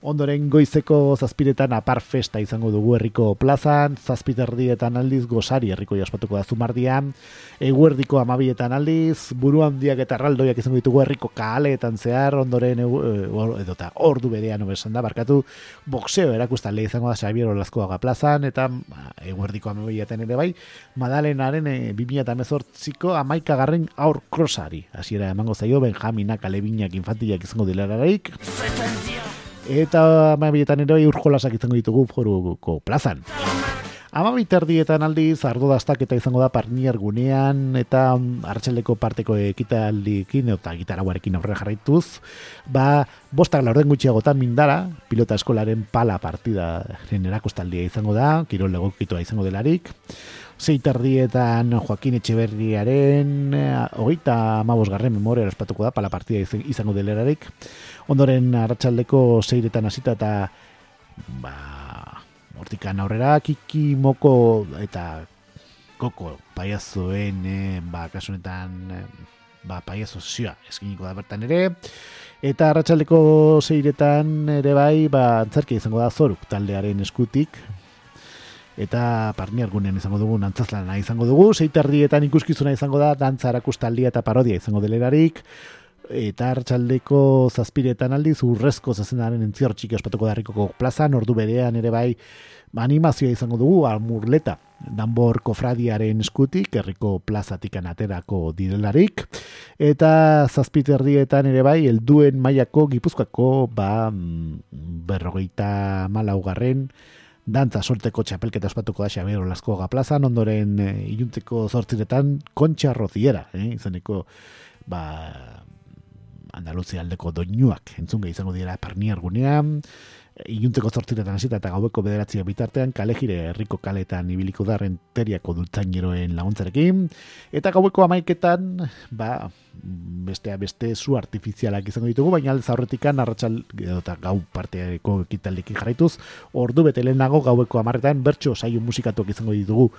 Ondoren goizeko zazpiretan apar festa izango dugu herriko plazan, zazpiterdietan aldiz gozari herriko jaspatuko da zumardian, eguerdiko amabietan aldiz, buruan diak eta raldoiak izango ditugu herriko kaaleetan zehar, ondoren e, edota ordu berean obesan da, barkatu, boxeo erakustan izango da Xabier Olazkoaga plazan, eta ba, eguerdiko amabietan ere bai, Madalenaren e, 2018ko amaika garren aur krosari, hasiera emango zaio Benjaminak, Alebinak, Infantilak izango dilerarik, eta amabietan ere urjolasak izango ditugu foruko plazan. Amabiterdietan aldiz, ardo daztak eta izango da parnier gunean, eta hartxeleko parteko ekitaldikin, eta gitarauarekin aurrera jarraituz, ba, bostak laurden gutxiagotan mindara, pilota eskolaren pala partida erakustaldia izango da, kirol legokitoa izango delarik, zeitardietan Joaquin Etxeberriaren hogeita amabos garren memoria espatuko da, pala partida izango delerarik, ondoren arratsaldeko zeiretan hasita eta ba, hortikan aurrera kiki moko eta koko paiazoen e, ba, kasunetan e, ba, paiazo zioa eskiniko da bertan ere. Eta arratsaldeko zeiretan ere bai ba, antzarki izango da zoruk taldearen eskutik. Eta parni argunen izango dugu nantzazlana izango dugu, zeitardietan ikuskizuna izango da, dantza erakustaldia eta parodia izango delerarik, eta hartxaldeko zazpiretan aldiz urrezko zazenaren entzior txiki ospatuko darrikoko plazan, ordu berean ere bai animazioa izango dugu almurleta danbor kofradiaren eskutik, herriko plazatik aterako direlarik, eta zazpiterdietan ere bai, helduen mailako gipuzkoako ba, mm, berrogeita malaugarren, dantza sorteko txapelketa ospatuko da Xabier Olaskoga plazan, ondoren e, iluntzeko zortziretan kontxa roziera, eh, izaneko ba, Andaluzia aldeko doinuak entzun izango dira parniar gunean, ilunteko zortziretan hasita eta gaueko bederatzia bitartean kalejire herriko kaletan ibiliko darren teriako dultzaineroen laguntzarekin, eta gaueko amaiketan, ba, bestea beste zu artifizialak izango ditugu, baina alde zaurretikan arratsal eta gau parteako ekitaldekin jarraituz, ordu bete lehenago gaueko amarretan bertso saio musikatuak izango ditugu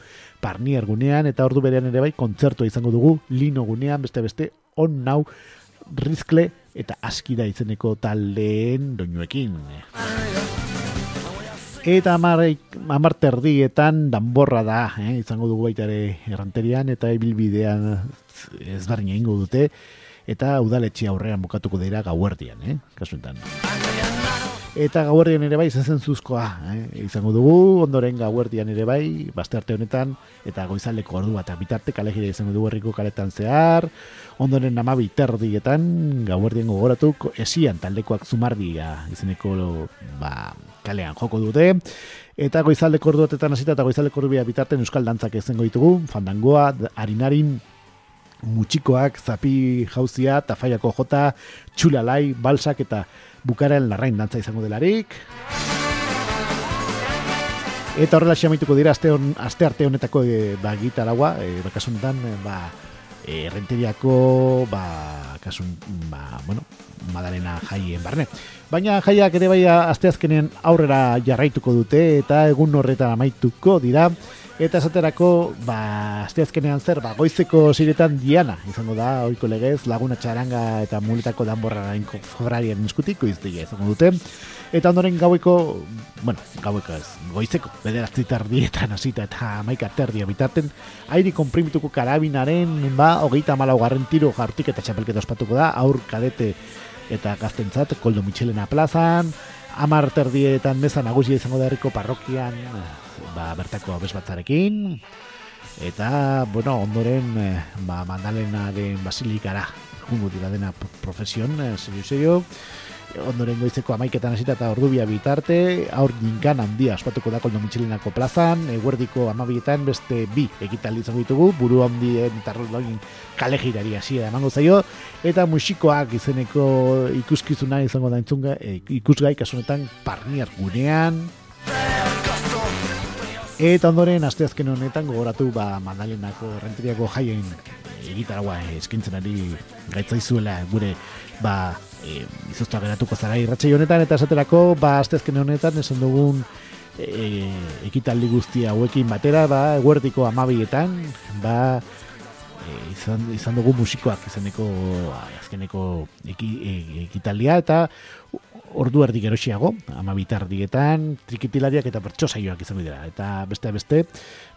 parniar gunean, eta ordu berean ere bai kontzertua izango dugu lino gunean, beste beste on nau rizkle eta askida izeneko taldeen doinuekin. Eta amar terdietan danborra da, eh? izango dugu baita ere erranterian eta ibilbidean ezberdin egingo dute eta udaletxe aurrean bukatuko dira gauerdian, eh? kasuetan. Eta gauerdian ere bai zezen zuzkoa, eh? izango dugu, ondoren gauerdian ere bai, baste arte honetan, eta goizaleko ordu bat, bitarte kalejire izango dugu herriko kaletan zehar, ondoren amabi terdietan, gauerdian gogoratu, esian taldekoak zumardia izeneko ba, kalean joko dute, eta goizaldeko ordu batetan hasita eta goizaldeko ordu bitarten euskal dantzak izango ditugu, fandangoa, harinarin, mutxikoak, zapi jauzia, tafaiako jota, txulalai, balsak eta bukaren larrain dantza izango delarik. Eta horrela xamituko dira aste, on, aste arte honetako e, ba, gitaragua, e, ba, kasunetan, e, ba, e, renteriako, ba, kasun, ba, bueno, madalena jaien barne. Baina jaiak ere bai asteazkenen aurrera jarraituko dute eta egun horretan amaituko dira. Eta esaterako, ba, asteazkenean zer, ba, goizeko ziretan diana, izango da, oiko legez, laguna txaranga eta muletako danborra gainko fobrarien eskutik, goiztia izango dute. Eta ondoren gaueko, bueno, gaueko ez, goizeko, bederatzi tardietan hasita eta maika terdia bitarten, airi komprimituko karabinaren, ba, hogeita malau garren tiro jartik eta txapelketa ospatuko da, aur kadete eta gaztentzat, koldo Michelena plazan, amar terdietan meza nagusia izango da herriko parrokian, ba, bertako abesbatzarekin. eta, bueno, ondoren, eh, ba, mandalenaren basilikara, jungo dira dena profesion, eh, serio, serio, ondoren goizeko amaiketan hasita eta ordubia bitarte, aur ninkan handia ospatuko da koldo mitxelinako plazan, eguerdiko amabietan beste bi ekitaldi izango ditugu, buru handien eta rologin kale girari hasi emango zaio, eta musikoak izeneko ikuskizuna izango da entzunga, e, ikusgai kasunetan parniar gunean, Eta ondoren, asteazken honetan gogoratu ba, Mandalenako renteriako jaien egitaragua eskintzen ari gaitzaizuela gure ba, e, izoztua geratuko zara irratxe honetan, eta esaterako, ba, aztezken honetan, esan dugun e, ekitaldi guztia hauekin batera, ba, eguerdiko amabietan, ba, e, izan, izan dugu musikoak izaneko azkeneko e, ekitaldia, eta ordu erdi gerosiago, ama bitardietan, trikitilariak eta bertsosaioak izango dira. Eta beste beste,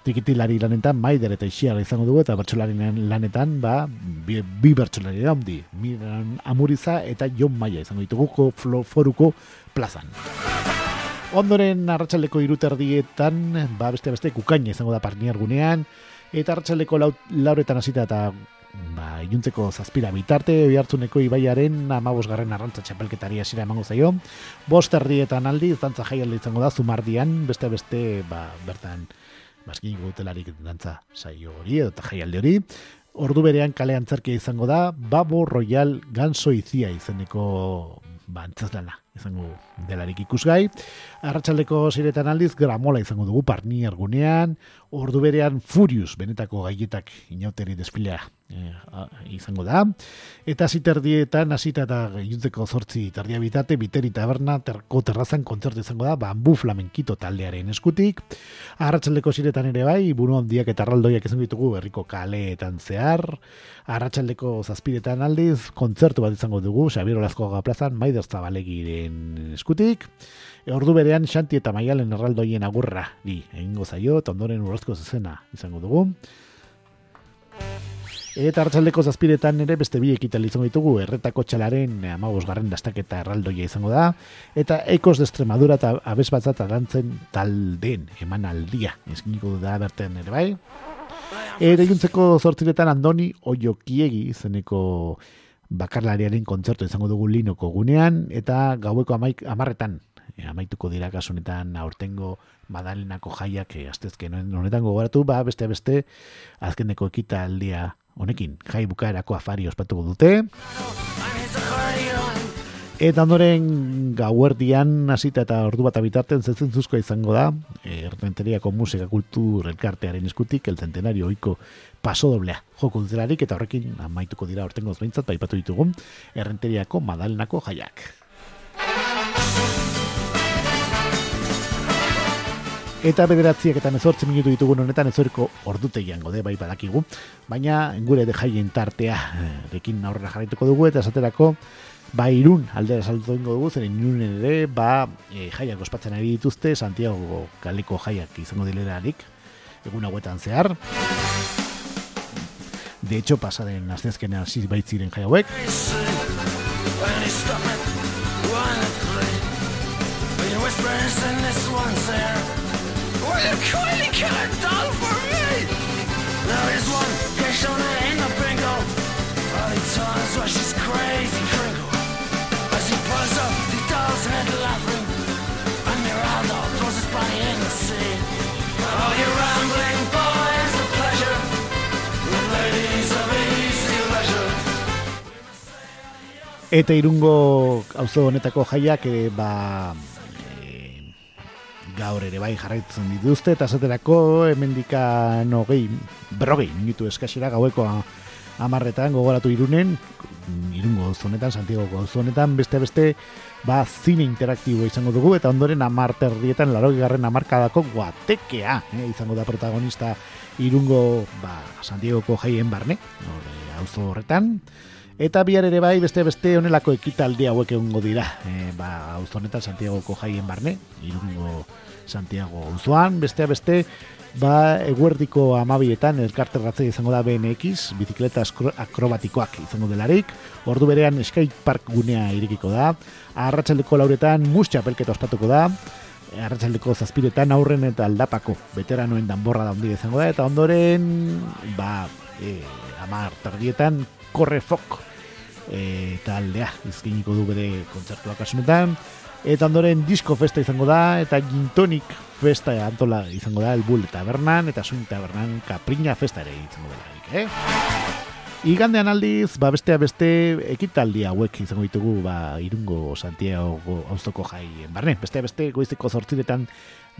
trikitilari lanetan, maider eta isiaga izango dugu, eta bertsolari lanetan, ba, bi, bi bertsolari da, ondi, miran amuriza eta jon maia izango ditugu foruko plazan. Ondoren arratsaldeko iruterdietan, ba, beste beste, kukaina izango da parniar gunean, eta arratsaldeko lauretan hasita eta ba, iluntzeko zazpira bitarte, oihartzuneko ibaiaren amabosgarren arrantza txapelketari asira emango zaio. Bost erdietan aldi, dantza jaialdi izango da, zumardian, beste beste, ba, bertan, baskin gutelarik dantza saio hori, edo jaialdi hori. Ordu berean kale antzerkia izango da, Babo Royal Ganso Izia izeneko ba, antzazlana izango delarik ikusgai. Arratxaldeko ziretan aldiz, gramola izango dugu parni argunean, ordu berean Furious, benetako gaietak inauteri desfilea e, izango da. Eta ziterdietan, hasita eta gaiuntzeko zortzi tardia bitate, biteri taberna, terko terrazan kontzertu izango da, bambu flamenkito taldearen eskutik. Arratxaldeko ziretan ere bai, buru handiak eta arraldoiak izango ditugu berriko kaleetan zehar. Arratxaldeko zazpiretan aldiz, kontzertu bat izango dugu, Xabier Olazko plazan, Maider Zabalegiren eskutik. Ordu berean Xanti eta Maialen erraldoien agurra di egingo zaio, eta ondoren urrozko zezena izango dugu. Eta hartzaldeko zazpiretan ere beste bi ekital izango ditugu, erretako txalaren amagos garren dastaketa erraldoia izango da, eta ekos de Extremadura eta abez batzat arantzen talden eman aldia, eskiniko da berten ere bai. Ere juntzeko zortziretan Andoni Oiokiegi izeneko bakarlariaren kontzertu izango dugu linoko gunean, eta gaueko amaik, amarretan e, amaituko dira kasunetan aurtengo madalenako jaiak e, astezken honetan gogoratu, ba, beste beste azkeneko ekita aldia honekin, jai bukaerako afari ospatuko dute. Eta ondoren gauerdian hasita eta ordu bat abitarten zetzen zuzkoa izango da, errenteriako musika kultur elkartearen eskutik, el centenario oiko paso doblea joko dutelarik, eta horrekin amaituko dira ortengo zbeintzat, baipatu ditugun, errenteriako madalenako jaiak. Eta bederatziak eta mezortzen minutu ditugun honetan ezoriko ordutegian gode bai badakigu. Baina gure de jaien tartea dekin eh, aurrera jarraituko dugu eta esaterako ba irun aldera salto ingo dugu zen irunen ere ba e, jaiak ospatzen ari dituzte Santiago kaleko jaiak izango dilerarik egun hauetan zehar. De hecho, pasaden aztezkena hasi baitziren jai hauek. There is one Eta irungo auzo honetako jaiak e, ba, gaur ere bai jarraitzen dituzte eta esaterako hemendika nogei berrogei minutu eskasera gaueko amarretan gogoratu irunen irungo zonetan, Santiago zonetan beste beste ba zine interaktibo izango dugu eta ondoren amarterdietan larogi garren amarkadako guatekea eh, izango da protagonista irungo ba, Santiagoko jaien barne auzo horretan Eta bihar ere bai beste beste honelako ekitaldi hauek egongo dira. E, ba, auzonetan Santiagoko jaien barne, irungo Santiago Uzuan, bestea beste, ba, eguerdiko amabietan elkarterratzea izango da BMX, bizikleta akrobatikoak izango delarik, ordu berean skate park gunea irikiko da, arratsaldeko lauretan mus txapelketa ospatuko da, arratsaldeko zazpiretan aurren eta aldapako veteranoen danborra da hundi izango da. Eta ondoren ba e, amar tardietan korre fok e, taldea izkiniko du bere kontzertuak asunetan eta ondoren disco festa izango da eta gintonik festa antola izango da el bull tabernan eta suin tabernan kaprina festa ere izango da eh? Igandean aldiz, ba bestea beste ekitaldi hauek izango ditugu ba Irungo Santiago auzoko jai barne. Bestea beste goizeko 8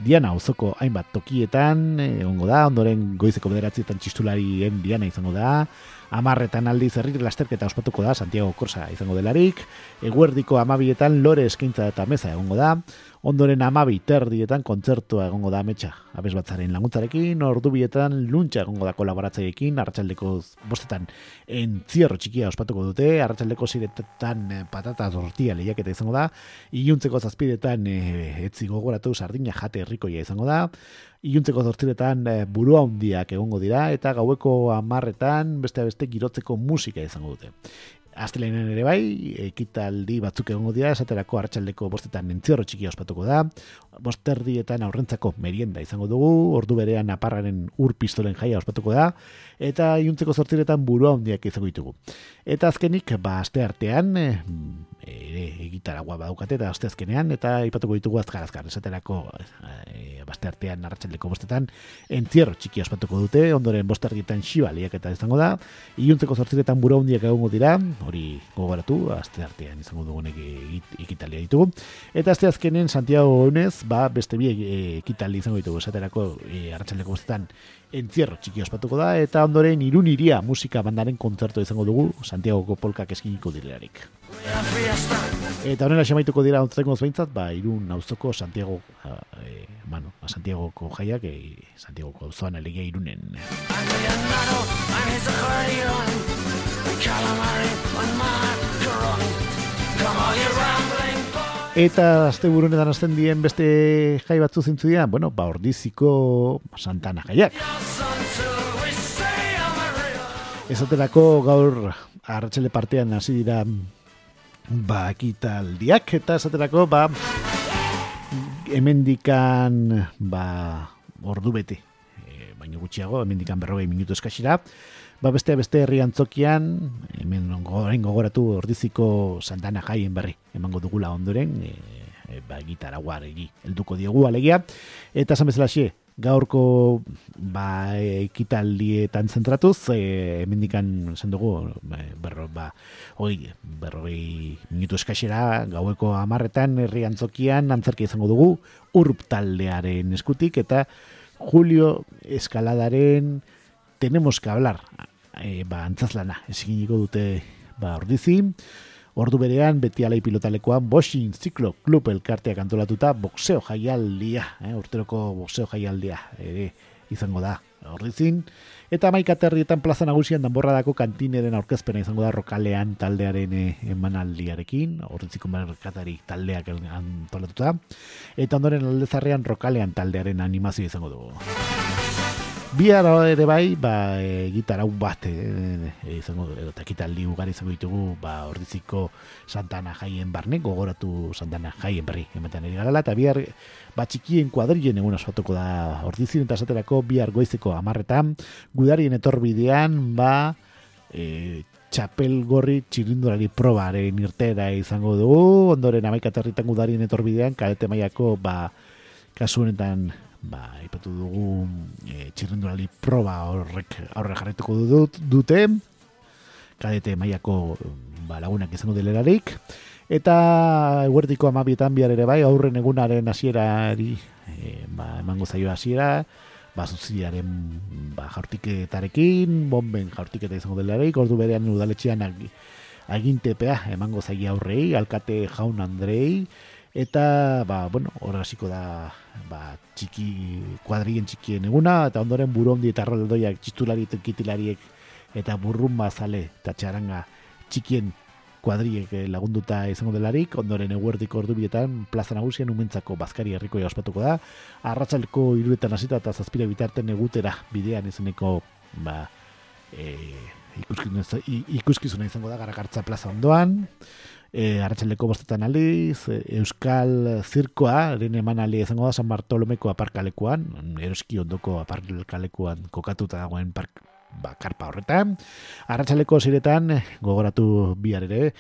Diana auzoko hainbat tokietan egongo da, ondoren goizeko 9etan txistularien Diana izango da. Amarretan aldiz herri lasterketa ospatuko da Santiago Korsa izango delarik. Eguerdiko amabietan lore eskaintza eta meza egongo da. Ondoren amabi terdietan kontzertua egongo da ametsa abez batzaren laguntzarekin, ordu bietan luntxa egongo da kolaboratzaiekin, arratsaldeko bostetan entzierro txikia ospatuko dute, arratsaldeko ziretetan eh, patata tortia lehiaketa izango da, iluntzeko zazpidetan e, etzi gogoratu sardina jate herrikoia izango da, iluntzeko zortziretan e, burua hundiak egongo dira, eta gaueko amarretan beste beste girotzeko musika izango dute. Aztelenen ere bai, ekitaldi batzuk egongo dira, esaterako hartxaldeko bostetan entzierro txiki ospatuko da, bosterdietan aurrentzako merienda izango dugu, ordu berean aparraren ur pistolen jaia ospatuko da, eta iuntzeko sortziretan burua hondiak izango ditugu. Eta azkenik, ba, aste artean, e, ere, egitaragua badaukate, eta aste azkenean, eta ipatuko ditugu azkar azkar, esaterako, e, baste artean arratsaldeko bostetan, entzierro txiki ospatuko dute, ondoren bosterdietan xibaliak eta izango da, iuntzeko sortziretan burua hondiak egongo dira, hori gogoratu, azte artean izango dugunek ekitalia ditugu. Eta azte azkenen Santiago Honez, ba, beste bi ekitali izango ditugu, esaterako e, arratxaleko bostetan entzierro txiki ospatuko da, eta ondoren irun iria musika bandaren kontzertu izango dugu, Santiago polkak eskiniko direlarik. Eta honela xamaituko dira ontzeko zbeintzat, ba, irun auzoko Santiago, e, bueno, Santiago ko jaiak, e, Santiago ko auzoan alegia irunen. Eta azte azten dien beste jai batzu zintzu dira, bueno, ba ordiziko santana jaiak. Ezaterako gaur arratxele partean hasi dira ba ekitaldiak eta esaterako ba hemendikan ba ordu bete e, baino gutxiago hemendikan berrogei minutu eskasira ba beste beste herri antzokian, hemen gogorain gogoratu ordiziko santana jaien berri, emango dugula ondoren, e, e, ba gitara guaregi, elduko diogu alegia, eta esan bezala xe, gaurko ba ekitaldietan zentratuz, e, hemen dikan esan dugu, e, berro, ba, oi, berro, minutu eskaxera, gaueko amarretan herri antzokian, antzerki izango dugu, urp taldearen eskutik, eta Julio Eskaladaren tenemos que hablar e, ba, antzazlana, eziginiko dute ba, ordizi, ordu berean, beti alai pilotalekoan, Boschin Ziklo Club elkarteak antolatuta, boxeo jaialdia, eh, urteroko boxeo jaialdia, ere, izango da, ordizin, eta maika terrietan plaza nagusian danborradako kantineren aurkezpena izango da rokalean taldearen eh, emanaldiarekin, ordiziko merkatari taldeak antolatuta, eta ondoren aldezarrean rokalean taldearen animazio izango dugu. Bihar ere bai, ba, e, gitarau bat, e, e, izango, edo takitaldi ugari izango ditugu, ba, ordiziko Santana jaien barne, gogoratu Santana jaien berri, ematen eri garala, eta bihar, ba, txikien kuadrien egun asfatuko da ordizin, eta esaterako bihar goizeko amarretan, gudarien etorbidean, ba, e, txapel gorri txirindurari probaren irtera izango dugu, ondoren amaikaterritan gudarien etorbidean, kalete maiako, ba, kasu honetan ba, ipatu dugu e, txirrendurali proba horrek aurre jarretuko dut, dute. Kadete maiako ba, lagunak izango dilerarik eta huertiko amabietan bihar ere bai aurren egunaren hasierari e, ba, emango zaio hasiera ba, zuziaren ba, jaurtiketarekin bomben jaurtiketa izango delarik ordu berean udaletxean agintepea emango zaio aurrei alkate jaun andrei eta ba, bueno, hor hasiko da ba, txiki kuadrien txikien eguna eta ondoren burondi eta roldoiak txistulari kitilariek eta burrun bazale eta txaranga txikien kuadriek eh, lagunduta izango delarik, ondoren eguerdik ordu bietan plaza nagusian umentzako bazkari herriko ospatuko da, arratzaleko iruetan hasita eta zazpira bitarten egutera bidean izeneko ba, e, ikuskizuna izango da garakartza plaza ondoan, e, arratxaleko bostetan aldiz, e, Euskal Zirkoa, eren eman aldi izango da San Bartolomeko aparkalekuan, eroski ondoko aparkalekuan kokatuta dagoen park, ba, karpa horretan. Arratxaleko ziretan, gogoratu bihar ere,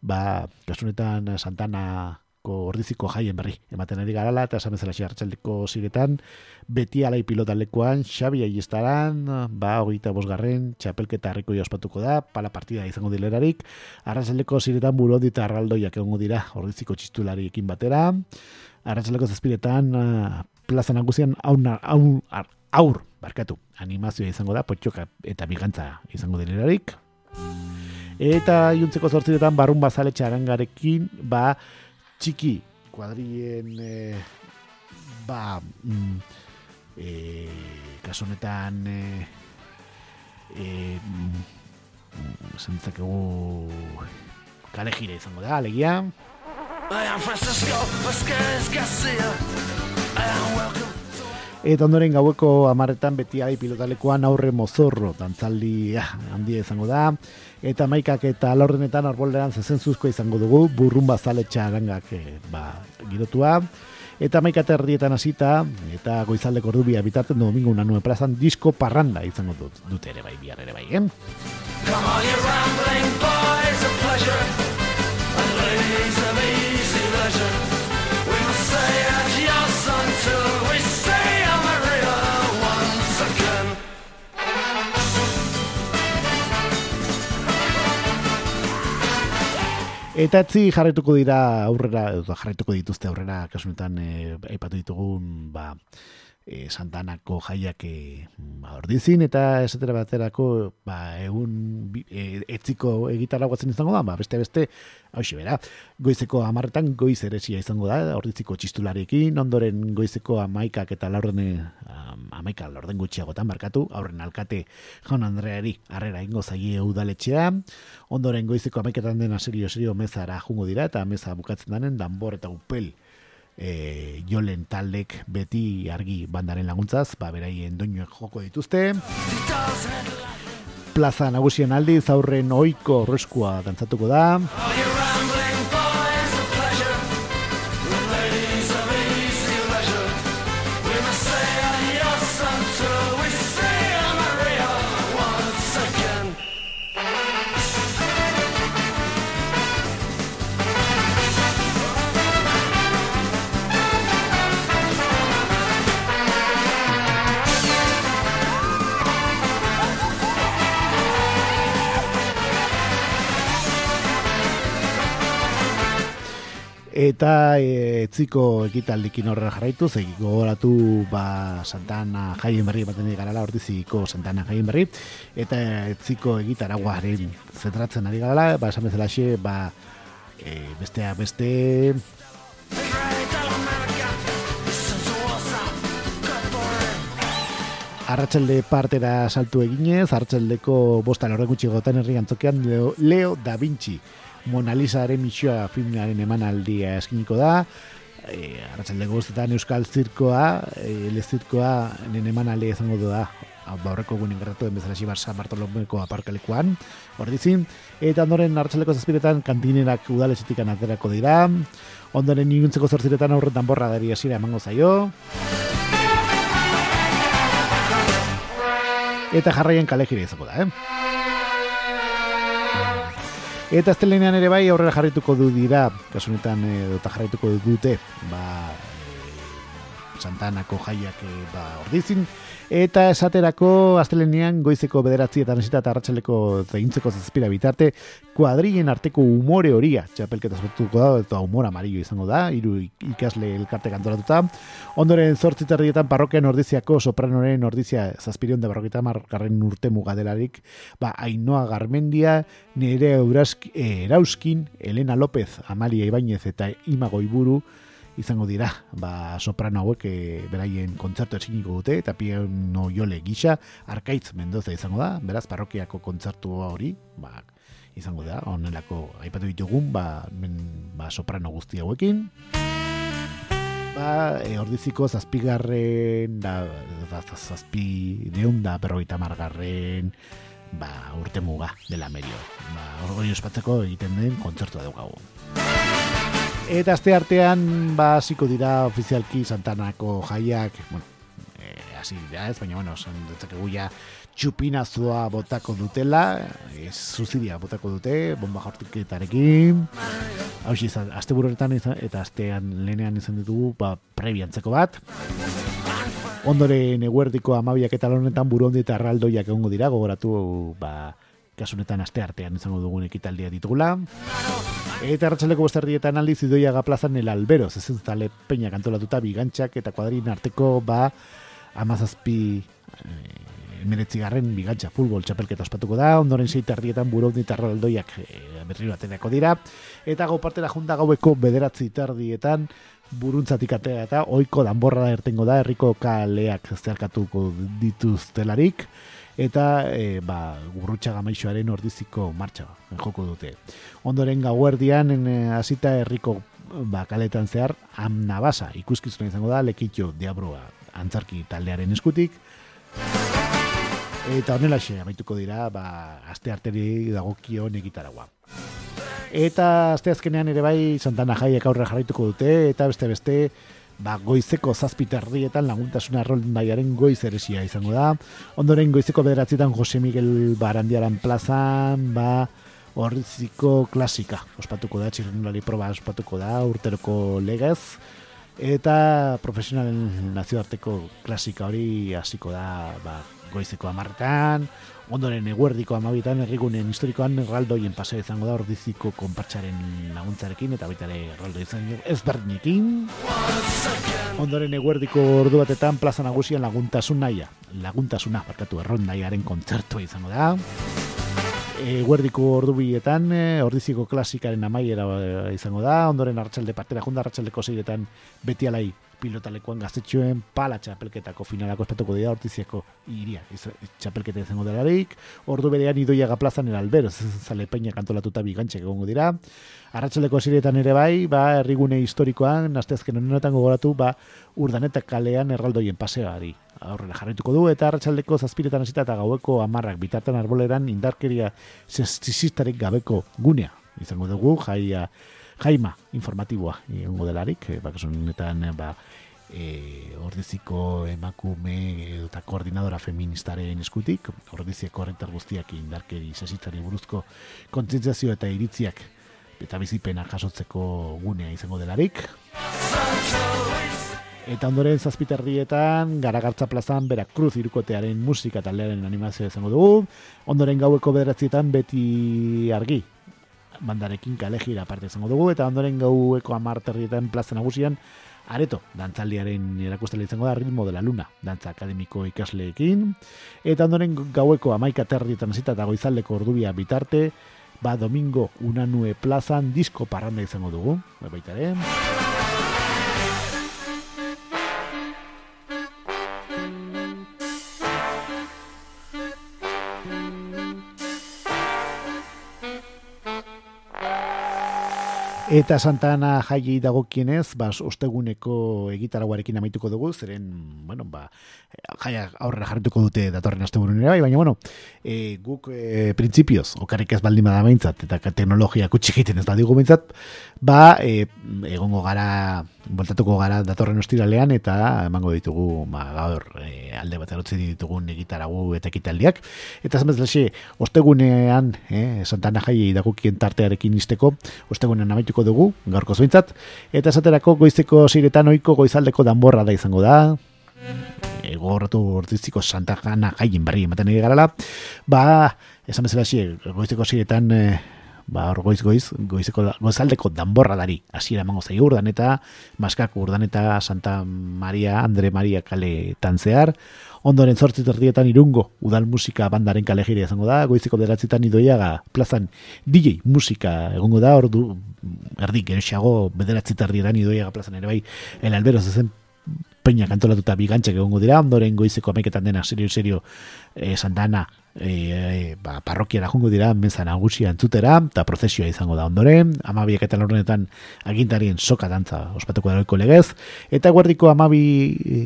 ba, kasunetan Santana ordiziko jaien berri. Ematen ari garala eta esan bezala hartzaldeko ziretan beti alai pilotalekuan Xabi Aiestaran ba hogeita bosgarren txapelketa harriko ospatuko da pala partida izango dilerarik arratzaldeko ziretan burodi eta arraldoiak egongo dira ordiziko txistulariekin batera. Arratzaldeko zazpiretan plaza nagusian aur, aur, aur barkatu animazioa izango da potxoka eta bigantza izango dilerarik Eta juntzeko zortziretan barrun bazaletxe arangarekin, ba, txiki kuadrien e, ba mm, e, kasonetan e, e, mm, zentzakegu kale jire izango da, alegia. Eta ondoren gaueko amarretan beti ari pilotalekoan aurre mozorro, dantzaldi ah, handia izango da eta maikak eta alorrenetan arbolderan zezenzuzko izango dugu, burrun bazaletxa arangak e, ba, girotua. Eta maika erdietan hasita eta goizaldeko ordubia bitarten domingo unanue plazan disko parranda izango dut, dut ere bai, bihar ere bai, eh? Come on, you rambling boys, a pleasure, Eta etzi jarretuko dira aurrera, edo jarretuko dituzte aurrera, kasunetan e, aipatu ditugun, ba, e, Santanako jaiak e, ba, ordizin, eta esatera baterako, ba, egun e, etziko egitarra guatzen izango da, ba, beste beste, hau bera, goizeko amarretan goiz eresia izango da, orditziko txistularekin, ondoren goizeko amaikak eta laurden amaika laurden gutxiagotan markatu, aurren alkate jaun Andreari harrera ingo zaie udaletxea, ondoren goizeko amaiketan dena serio serio mezara jungo dira, eta meza bukatzen danen, danbor eta upel e, jolen taldek beti argi bandaren laguntzaz, ba, beraien doinuek joko dituzte. Plaza nagusien aldiz aurren oiko roskua dantzatuko da. Eta e, etziko ekitaldikin horrela jarraitu, zegi gogoratu ba, Santana jaien berri baten garala, ordiziko Santana jaien berri, eta etziko egitaraguaren zentratzen ari garala, ba, esan bezala xe, ba, e, bestea beste... Arratxalde partera saltu eginez, Arratxaldeko bosta lorren gutxi gotan herri gantzokean Leo, Leo da Vinci. Mona Lisaren misioa filmaren emanaldia eskiniko da. E, Arratxalde guztetan Euskal Zirkoa, e, ele Zirkoa, nien emanaldia izango da, baurreko guenin gerratu den bezala xibar San Bartolomeko aparkalekuan, ordizin. Eta ondoren Arratxaldeko zazpiretan kantinerak udaletxetik aterako dira. Ondoren niguntzeko zortziretan aurretan borra dari esira emango zaio. Eta jarraien kale jire izango da, eh? Eta astelenean ere bai aurrera jarrituko du dira, kasunetan e, dota jarrituko dute, ba, Santanako jaiak e, ba, ordizin, Eta esaterako astelenean goizeko bederatzi eta nesita eta arratxaleko zeintzeko zazpira bitarte, kuadrien arteko umore horia, txapelketa zortuko da, eta umor amarillo izango da, hiru ikasle elkarte kantoratuta. Ondoren zortziterrietan parrokian ordiziako sopranoren ordizia zazpirion da barrokita margarren urte mugadelarik, ba, Ainoa Garmendia, nire erauskin, Elena López, Amalia Ibañez eta Ima Goiburu, izango dira, ba, soprano hauek e, beraien kontzertu esiniko dute, eta piano jole gisa, arkaitz mendoza izango da, beraz, parrokiako kontzertu hori, ba, izango da, onelako aipatu ditugun, ba, men, ba, soprano guzti hauekin. Ba, e, ordiziko zazpigarren, da, da zazpi, deun da, berroita margarren, ba, urte muga dela medio. Ba, orgoi ospatzeko egiten den kontzertua dugu. Eta azte artean, ba, ziko dira ofizialki Santanako jaiak, bueno, eh, hasi dira ez, baina, bueno, san dutzakegu ja txupinazua botako dutela, ez zuzidia botako dute, bomba jortiketarekin, hau izan, azte bururetan eta aztean lehenean izan ditugu, ba, prebiantzeko bat, ondoren eguerdiko amabiak eta honetan burundi eta arraldoiak egongo dira, gogoratu, ba, kasunetan aste artean izango dugun ekitaldia ditugula. Eta erratxaleko bosterdietan aldiz idoiaga plazan el albero, zezen zale peña kantolatuta bigantxak eta kuadrin arteko ba amazazpi eh, emeretzi garren bigantxa futbol txapelketa ospatuko da, ondoren seita ardietan burun eta aldoiak eh, berri batenako dira, eta gau partera junta gaueko bederatzi tardietan buruntzatik atea eta oiko danborra da ertengo da, herriko kaleak zerkatuko dituztelarik, eta e, ba, gurrutxa gamaixoaren ordiziko martxa joko dute. Ondoren gauerdian e, hasita herriko ba, kaletan zehar amna basa ikuskizuna izango da lekitxo diabroa antzarki taldearen eskutik eta honela xe amaituko dira ba, aste arteri dagokio negitaragua. Eta aste azkenean ere bai Santana Jaiek aurre jarraituko dute eta beste beste ba, goizeko zazpiterrietan laguntasuna baiaren goiz eresia izango da. Ondoren goizeko bederatzietan Jose Miguel Barandiaran plazan, ba, horriziko klasika. Ospatuko da, txirrenulari proba ospatuko da, urteroko legez. Eta profesionalen nazioarteko klasika hori hasiko da ba, goizeko amartan, ondoren eguerdiko amabitan errigunen historikoan erraldoien paseo izango da ordiziko konpartxaren laguntzarekin eta baita ere erraldo izan ezberdinekin. Ondoren eguerdiko ordu batetan plaza nagusian laguntasun naia laguntasuna barkatu errondaiaren kontzertua izango da. Eguerdiko ordu bietan ordiziko klasikaren amaiera eh, izango da. Ondoren hartxalde partera junda hartxaldeko zeiretan beti alai pilotalekuan gaztetxoen pala txapelketako finalako espatuko dira ortiziako iria txapelketa izango delarik ordu berean idoiaga plazan eralbero zale peina kantolatuta bigantxek egongo dira Arratxaldeko ziretan ere bai, ba, errigune historikoan, nazteazken honetan gogoratu, ba, urdanetak kalean erraldoien paseari aurrera jarrituko du, eta arratsaldeko zazpiretan hasita eta gaueko amarrak bitartan arboleran indarkeria zestizistarik gabeko gunea. Izango dugu, jaia, jaima informatiboa egongo delarik, e, honetan ba, e, ordiziko emakume eta koordinadora feministaren eskutik, ordiziko horretar guztiak indarkeri sesitzari buruzko kontzientzazio eta iritziak eta bizipena jasotzeko gunea izango delarik. Eta ondoren zazpiterrietan, garagartza plazan, Cruz irukotearen musika taldearen animazioa izango dugu. Ondoren gaueko bederatzietan beti argi, bandarekin kalejira parte izango dugu, eta ondoren gaueko amarterrietan plaza nagusian, areto, dantzaldiaren erakustela izango da, ritmo de la luna, dantza akademiko ikasleekin, eta ondoren gaueko amaika terrietan zita eta goizaldeko ordubia bitarte, ba domingo unanue plazan disko parranda izango dugu, baita ere. Eta Santana jai dagokienez, bas osteguneko egitaraguarekin amaituko dugu, zeren, bueno, ba, jaia aurrera jarrituko dute datorren asteburun ere bai, baina, bueno, e, guk e, printzipioz, okarrik ez baldin bada eta teknologia kutsi egiten ez badigu behintzat, ba, e, egongo gara, voltatuko gara datorren ostiralean, eta emango ditugu, ba, gaur, e, alde bat erotzi ditugun egitaragu eta ekitaldiak. Eta zamez lexi, ostegunean, e, Santana jai dagokien tartearekin izteko, ostegunean amaituko dugu, gaurko zointzat, eta esaterako goizeko ziretan oiko goizaldeko danborra da izango da, egorratu ortiziko Santa Jana jaien berri ematen egin garala, ba, esan bezala goizeko ziretan, e, ba, hor goiz goiz, goizeko gozaldeko danborra dari, hasiera emango zai urdan eta maskak urdan eta Santa Maria, Andre Maria kale tantzear, ondoren zortzit erdietan irungo udal musika bandaren kale jire izango da, goizeko beratzitan idoiaga plazan DJ musika egongo da, ordu erdik geroxiago bederatzit erdietan idoiaga plazan ere bai, el albero zezen peña kantolatuta bigantxek egongo dira, ondoren goizeko ameketan dena serio serio eh, Santana e, ba, parrokiara jungo dira meza nagusia entzutera eta prozesioa izango da ondoren. Amabiek eta lornetan agintarien soka dantza ospatuko dagoiko legez. Eta guardiko amabi e,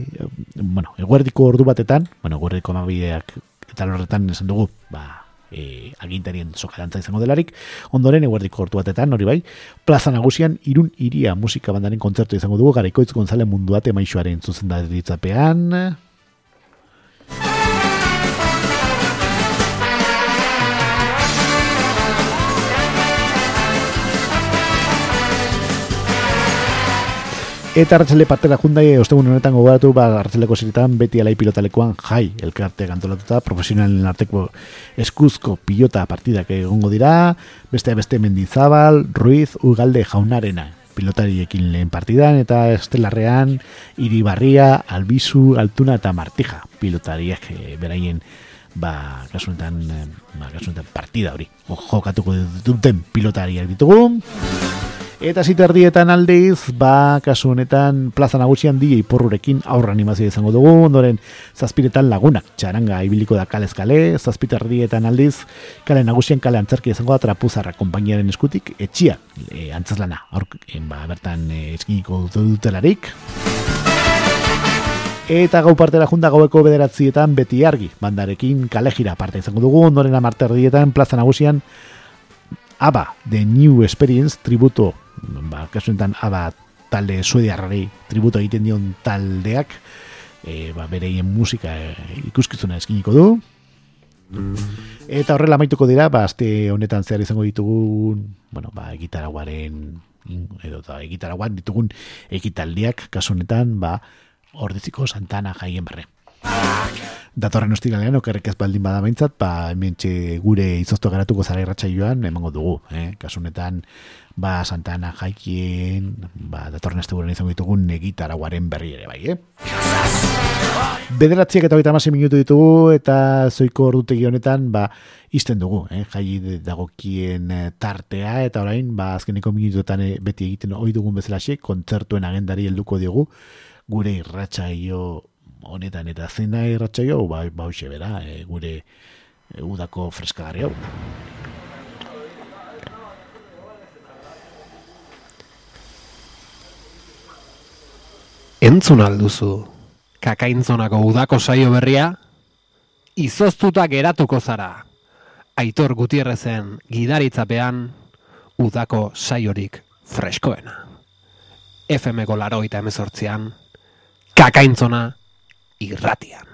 bueno, eguerdiko ordu batetan bueno, guardiko amabiak eta lornetan esan dugu ba, e, agintarien sokalantza izango delarik, ondoren eguerdiko hortu batetan, hori bai, plaza nagusian irun iria musika bandaren kontzertu izango dugu, garaikoitz gonzale munduate maixoaren zuzendaritzapean, Eta hartzele partera jundai, ostegun honetan gogoratu, ba, hartzeleko ziritan, beti alai pilotalekoan jai, elkarte gantolatuta, profesionalen arteko eskuzko pilota partidak egongo dira, beste beste mendizabal, ruiz, ugalde jaunarena pilotariekin lehen partidan, eta estelarrean, iribarria, albizu, altuna eta martija pilotariak e, beraien ba, kasunetan, eh, ba, kasunetan partida hori, jokatuko duten pilotariak ditugu. Eta ziterdietan aldeiz, ba, kasu honetan, plaza nagusian di iporrurekin aurra animazio izango dugu, ondoren zazpiretan lagunak, txaranga ibiliko da kale. Eskale, zazpiterdietan aldiz, kale nagusian kale antzerki izango da trapuzarra kompainiaren eskutik, etxia, e, antzazlana, aurk, ba, bertan e, eskiniko dutelarik. Eta gau partera junta gaueko bederatzietan beti argi, bandarekin kale gira parte izango dugu, ondoren amarterdietan plaza nagusian, Aba, The New Experience, tributo ba, kasuentan aba talde suediarrari tributo egiten dion taldeak e, ba, bereien musika e, ikuskizuna eskiniko du. Eta horrela maituko dira ba, azte honetan zehar izango ditugun bueno, ba, egitaraguaren edo eta egitaraguan ditugun egitaldiak kasu honetan ba, ordiziko santana jaien berre datorren ostiralean okerrek ez baldin bada behintzat, ba, hementxe gure izozto garatuko zara irratxa emango dugu, eh? kasunetan, ba, Santana jaikien, ba, datorren este buren izango ditugun negitaraguaren berri ere, bai, eh? Bederatziak eta baita minutu ditugu, eta zoiko ordutegi honetan, ba, izten dugu, eh? jai dagokien eh, tartea, eta orain, ba, azkeneko minutuetan eh, beti egiten oi dugun bezala kontzertuen agendari helduko diogu, gure irratsaio honetan eta zein da irratsaio ba ba bera e, gure e, udako freskagarri hau. Entzun alduzu kakaintzonako udako saio berria? Izoztuta geratuko zara. Aitor Gutierrezen gidaritzapean udako saiorik freskoena. FM-ko laroita emezortzian kakaintzona irratian.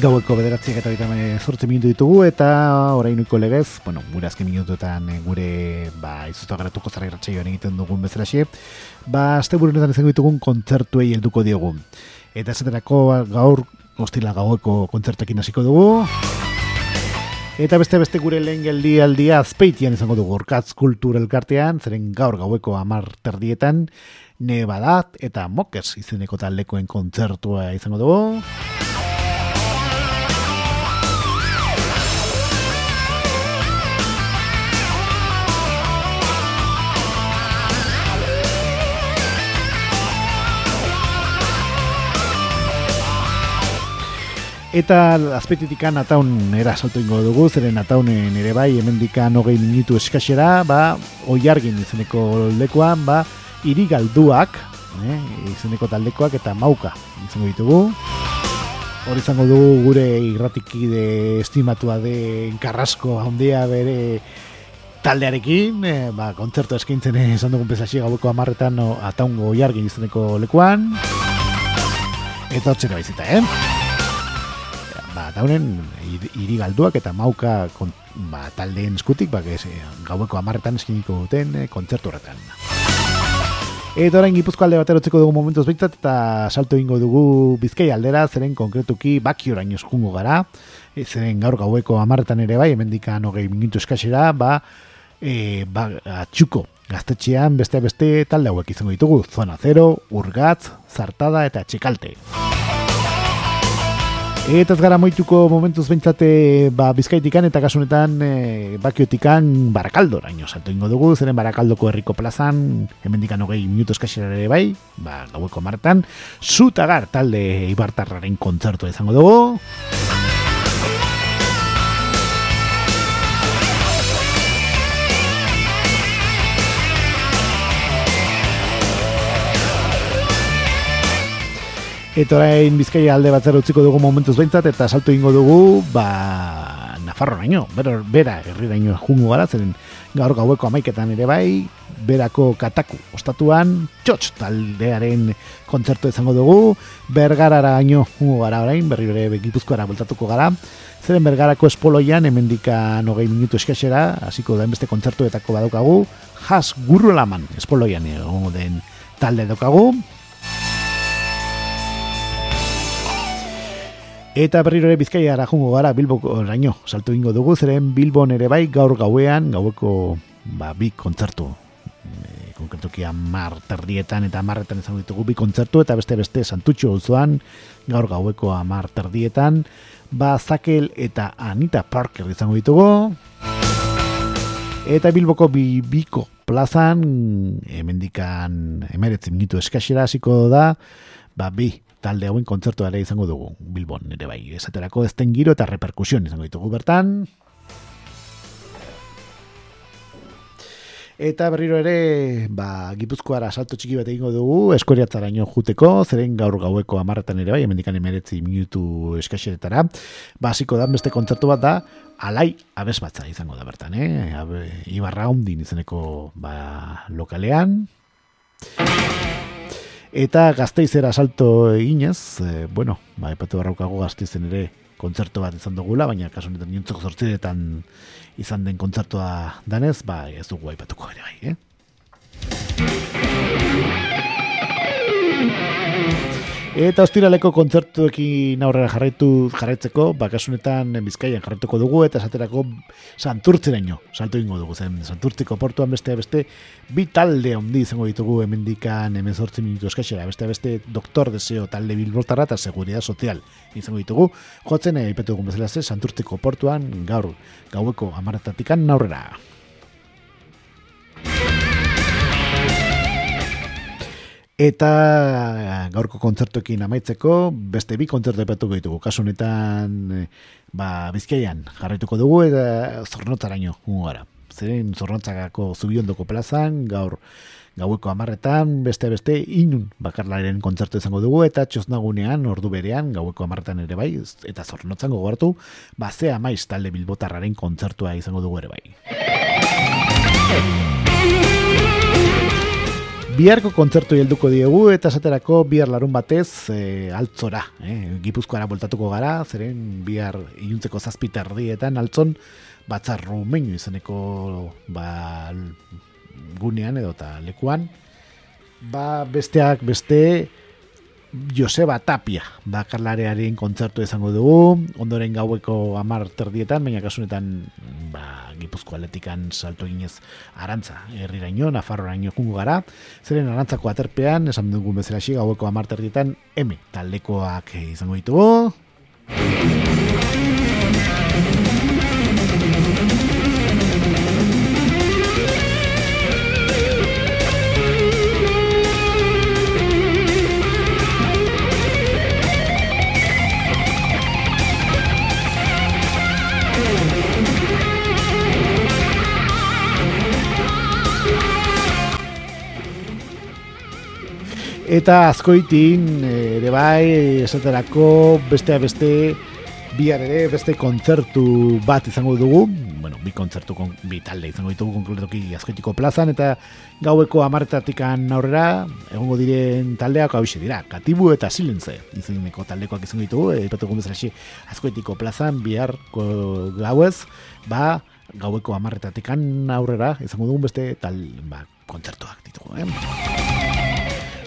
Gaueko bederatziak eta baita zortze minutu ditugu eta orainuko legez, bueno, gure azken minutuetan eh, gure ba, izutu agaratuko zara irratxaioan egiten dugun bezala xe, ba, azte burunetan izango ditugun kontzertuei helduko diogu. Eta esaterako gaur, ostila gaueko kontzertekin hasiko dugu. Eta beste beste gure lehen geldi aldia azpeitian izango dugu orkatz kultur elkartean, zeren gaur gaueko amar terdietan, nebadat eta mokers izeneko taldekoen kontzertua izango dugu. Eta azpetitikan ataun era salto ingo dugu, zeren ataunen ere bai, hemendikan hogei minutu eskasera, ba, oi argin izeneko lekuan, ba, irigalduak, eh, izeneko taldekoak eta mauka izango ditugu. Hor izango dugu gure irratikide estimatua de enkarrasko handia bere taldearekin, eh, ba, kontzertu eskaintzen esan dugun pesasi gaueko amarretan no, ataungo oi argin izeneko lekuan. Eta hotxera bizita, eh? Daunen hiri galduak eta mauka kon, ba, taldeen eskutik ba, ez, gaueko amarretan eskiniko duten e, kontzertu horretan. Eta orain gipuzko alde batera utziko dugu momentuz behitzat eta salto ingo dugu bizkai aldera, zeren konkretuki baki orain eskungo gara, e, zeren gaur gaueko amarretan ere bai, emendikan hogei minutu eskasera, ba, e, ba, atxuko gaztetxean beste beste talde hauek izango ditugu, zona zero, urgatz, zartada eta txekalte. Eta ez gara moituko momentuz bentsate ba, bizkaitikan eta kasunetan e, bakiotikan barakaldo raino salto ingo dugu, zeren barakaldoko herriko plazan, hemen dikan hogei minuto eskasera bai, ba, gaueko martan, zutagar talde ibartarraren kontzertu izango dugu. Eta orain bizkaia alde bat utziko dugu momentuz behintzat eta salto ingo dugu, ba, Nafarro naino, bera, bera herri daino gara, zeren gaur gaueko amaiketan ere bai, berako kataku ostatuan, txotx taldearen kontzertu izango dugu, bergarara aino jungo gara orain, berri bere gipuzkoara bultatuko gara, zeren bergarako espoloian, emendika nogei minutu eskasera, hasiko da beste kontzertuetako badukagu, has gurru laman espoloian egon den talde daukagu, Eta berriro ere bizkaia jungo gara Bilboko oraino salto ingo dugu zeren Bilbon ere bai gaur gauean gaueko ba, bi kontzertu. E, konkretuki amar terdietan eta amarretan izango ditugu bi kontzertu eta beste beste santutxo auzoan gaur gaueko amar terdietan ba Zakel eta Anita Parker izango ditugu. Eta Bilboko bi, biko plazan hemendikan emeretzen minutu eskasera hasiko da ba bi talde hauen kontzertu ere izango dugu Bilbon ere bai, esaterako ezten giro eta reperkusion izango ditugu bertan Eta berriro ere, ba, gipuzkoara salto txiki bat egingo dugu, eskoriatzaraino juteko, zeren gaur gaueko amarretan ere bai, emendikan emeretzi minutu eskaxeretara. Ba, hasiko da, beste kontzertu bat da, alai abez batza izango da bertan, eh? Ibarra hundin izeneko ba, lokalean. Eta gazteizera salto eginez, e, bueno, ba, epatu barraukago gazteizen ere kontzertu bat izan dugula, baina kasu honetan niontzoko zortziretan izan den kontzertua danez, ba, ez dugu aipatuko ere bai, eh? Eta ostiraleko kontzertuekin aurrera jarraitu jarraitzeko, bakasunetan bizkaian jarraituko dugu, eta esaterako santurtzeraino, salto ingo dugu, zen. Santurtziko portuan beste beste, bi talde handi izango ditugu hemendikan hemen zortzi minutu eskaxera, beste beste doktor deseo talde bilbotarra eta seguridad sozial izango ditugu, jotzen epetu dugun bezala ze, santurtziko portuan gaur gaueko amaratatikan aurrera. Eta gaurko kontzertuekin amaitzeko, beste bi kontzertu epatuko ditugu. Kasu honetan, eh, ba, bizkaian jarraituko dugu eta zornotzaraino jungo gara. Zeren zornotzakako zubiondoko plazan, gaur gaueko amarretan, beste beste inun bakarlaren kontzertu izango dugu, eta txosnagunean, ordu berean, gaueko amarretan ere bai, eta zornotzan gogartu, ba, zea maiz talde bilbotarraren kontzertua izango dugu ere bai. Biharko kontzertu helduko diegu eta esaterako bihar larun batez e, altzora, e, gipuzkoara voltatuko gara, zeren bihar iluntzeko zazpitardietan altzon batzarru meinu izaneko ba, gunean edo eta lekuan. Ba, besteak beste Joseba Tapia bakarlarearen kontzertu izango dugu, ondoren gaueko amar terdietan, baina kasunetan ba, gipuzko atletikan salto ginez arantza, herriraino, nafarroraino jungo gara, zeren arantzako aterpean, esan dugu bezala gaueko amar terdietan, M taldekoak izango ditugu. Eta azkoitin ere bai esaterako bestea beste bihar ere beste kontzertu bat izango dugu, bueno, bi kontzertu, kon, bi talde izango ditugu konkretoki azkoitiko plazan, eta gaueko amartatikan aurrera, egongo diren taldeak hau dira, katibu eta silentze, izaneko taldekoak izango ditugu, ipatu egun bezala azkoitiko plazan, bihar gauez, ba, gaueko amartatikan aurrera, izango dugu beste tal, ba, kontzertuak ditugu, eh?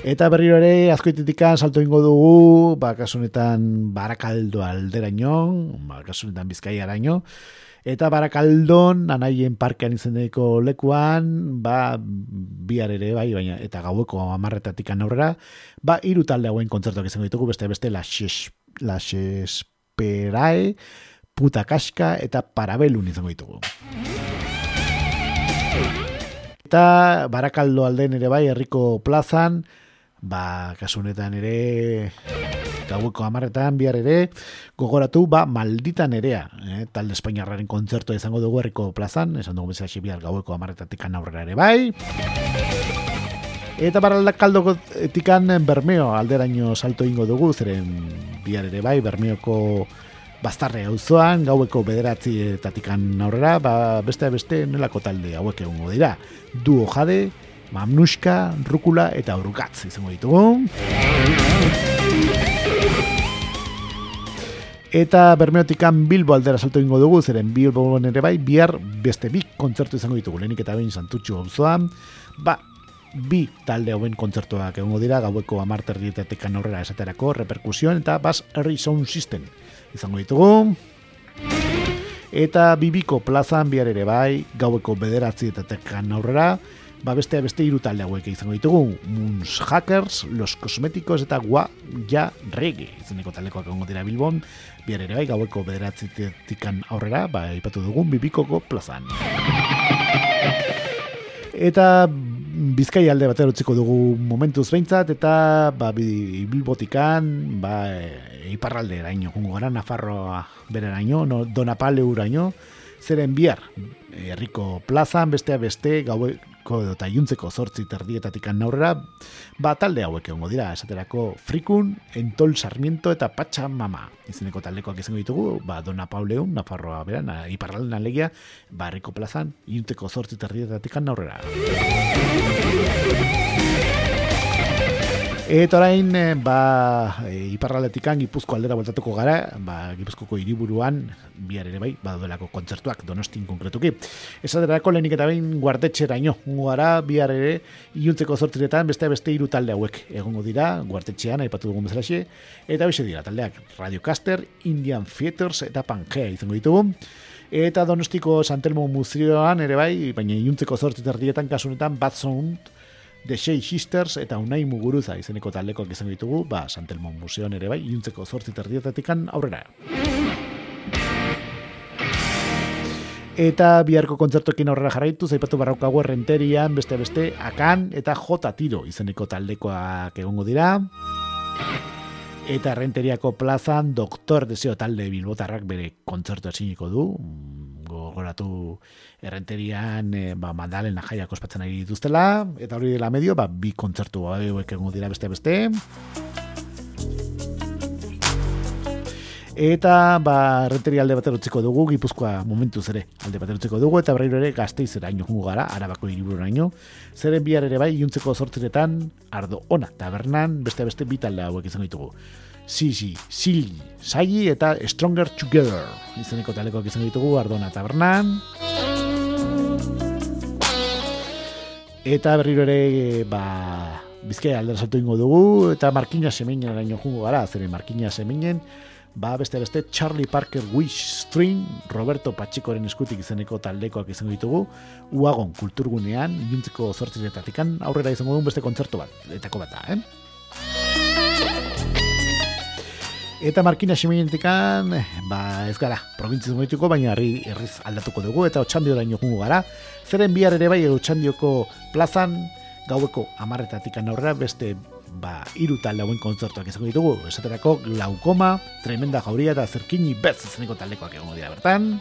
Eta berriro ere, azkoitetikan salto ingo dugu, ba, kasunetan barakaldo alderaino, ba, kasunetan bizkai araño, eta barakaldon, anaien parkean izeneko lekuan, ba, bihar ere, bai, baina, eta gaueko amarretatik aurrera, ba, iru talde hauen kontzertuak izango ditugu, beste beste, lasesperae, puta kaska, eta parabelun izango ditugu. Eta barakaldo alden ere bai, herriko plazan, ba, kasunetan ere gaueko amarretan bihar ere gogoratu ba maldita nerea eh? talde Espainiarraren kontzertu izango dugu herriko plazan esan dugu bezala bihar gaueko amarretatik aurrera ere bai eta para kaldo etikan bermeo alderaino salto ingo dugu zeren bihar ere bai bermeoko bastarre auzoan gaueko bederatzi etatikan aurrera ba, beste beste nelako talde hauek egongo dira duo jade Mamnuska, Rukula eta Urukatz izango ditugu. Eta Bermeotikan Bilbo aldera salto ingo dugu, zeren Bilbo ere bai, bihar beste bi kontzertu izango ditugu. Lehenik eta behin santutxu hauzoan, ba, bi talde hauen kontzertuak egongo dira, gaueko amarter dietatik aurrera esaterako, reperkusioan, eta bas herri sound system izango ditugu. Eta bibiko plazan bihar ere bai, gaueko bederatzi dietatik aurrera, ba beste beste hiru talde hauek izango ditugu. Moons Hackers, Los Cosméticos eta Gua Ja Reggae. Izeneko taldekoak egongo dira Bilbon. Bihar ere bai gaueko bederatzitikan aurrera ba ipatu dugun bibikoko plazan. Eta bizkai alde batera utziko dugu momentuz behintzat eta ba, bilbotikan ba, e, iparralde eraino, jungo gara Nafarroa bere eraino, no, Donapale uraino, zeren bihar herriko plazan, bestea beste, gaue, ko edo eta iuntzeko zortzi terdietatik aurrera, ba talde hauek egongo dira, esaterako frikun, entol sarmiento eta patxa mama. Izeneko taldekoak izango ditugu, ba Dona Pauleun, Nafarroa beran, iparralen alegia, ba herriko plazan, iuntzeko zortzi terdietatik aurrera. Eta orain, eh, ba, e, iparraletikan Gipuzko aldera voltatuko gara, ba, Gipuzkoko hiriburuan bihar ere bai, badodelako kontzertuak donostin konkretuki. Esaterako lehenik eta behin guartetxera ino, gara bihar ere, iuntzeko zortziretan beste beste hiru talde hauek egongo dira, guartetxean, aipatu dugun bezalaxe, eta beste dira, taldeak Radiocaster, Indian Theaters eta Pangea izango ditugu. Eta donostiko Santelmo Muzioan ere bai, baina iuntzeko zortziterrietan kasunetan Bad Sound, The Shea Sisters eta Unai Muguruza izeneko taldekoak izango ditugu, ba, Santelmon Museoan ere bai, iuntzeko zortzi terdietatikan aurrera. Eta biharko kontzertoekin aurrera jarraitu, zaipatu barraukago errenterian, beste beste, akan eta jota tiro izeneko taldekoak egongo dira. Eta errenteriako plazan, doktor deseo talde bilbotarrak bere kontzertu esiniko du, gogoratu errenterian e, ba, mandalen jaiak ospatzen ari dituztela, eta hori dela medio, ba, bi kontzertu hauek egongo dira beste beste. Eta ba, errenteri alde batero utziko dugu, gipuzkoa momentu zere alde batero utziko dugu, eta berriro ere gazteiz jungo gara, arabako iriburu ino. Zeren bihar ere bai, iuntzeko sortziretan, ardo ona, tabernan, beste beste bi talde hauek izango ditugu. Sisi, Sili, Saigi eta Stronger Together. Izeneko talekoak izan ditugu Ardona Tabernan. Eta berriro ere, ba, bizkaia aldera saltu ingo dugu, eta Markina Semeinen araño jungo gara, zeren Markina Semeinen, ba, beste beste Charlie Parker Wish String, Roberto Pachikoren eskutik izeneko taldekoak izango ditugu, uagon kulturgunean, juntzeko zortzitzetatikan, aurrera izango dugu beste kontzertu bat, etako bat eh? Eta Markina Ximenetikan, ba ez gara, provintziz moituko, baina herri herriz aldatuko dugu, eta otxandio daino gara. Zeren bihar ere bai, otxandioko plazan, gaueko amarretatik aurrera beste ba, iru talde hauen kontzertuak izango ditugu. Esaterako, glaukoma, tremenda jauria eta zerkini bez zeneko taldekoak egongo dira bertan.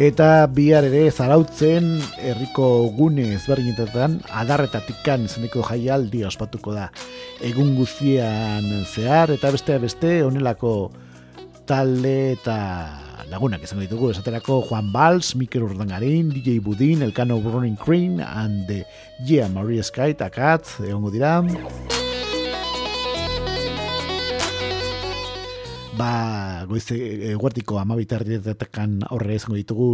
Eta bihar ere zarautzen herriko gune ezberdinetan adarretatikan izeneko jaialdi ospatuko da. Egun guztian zehar eta beste beste honelako talde eta lagunak izango ditugu. Esaterako Juan Valls, Mikel Urdangarin, DJ Budin, Elkano Burning Cream and the Yeah Maria Sky eta Katz egongo dira ba, goizte, eguertiko amabitarrietetan horre izango ditugu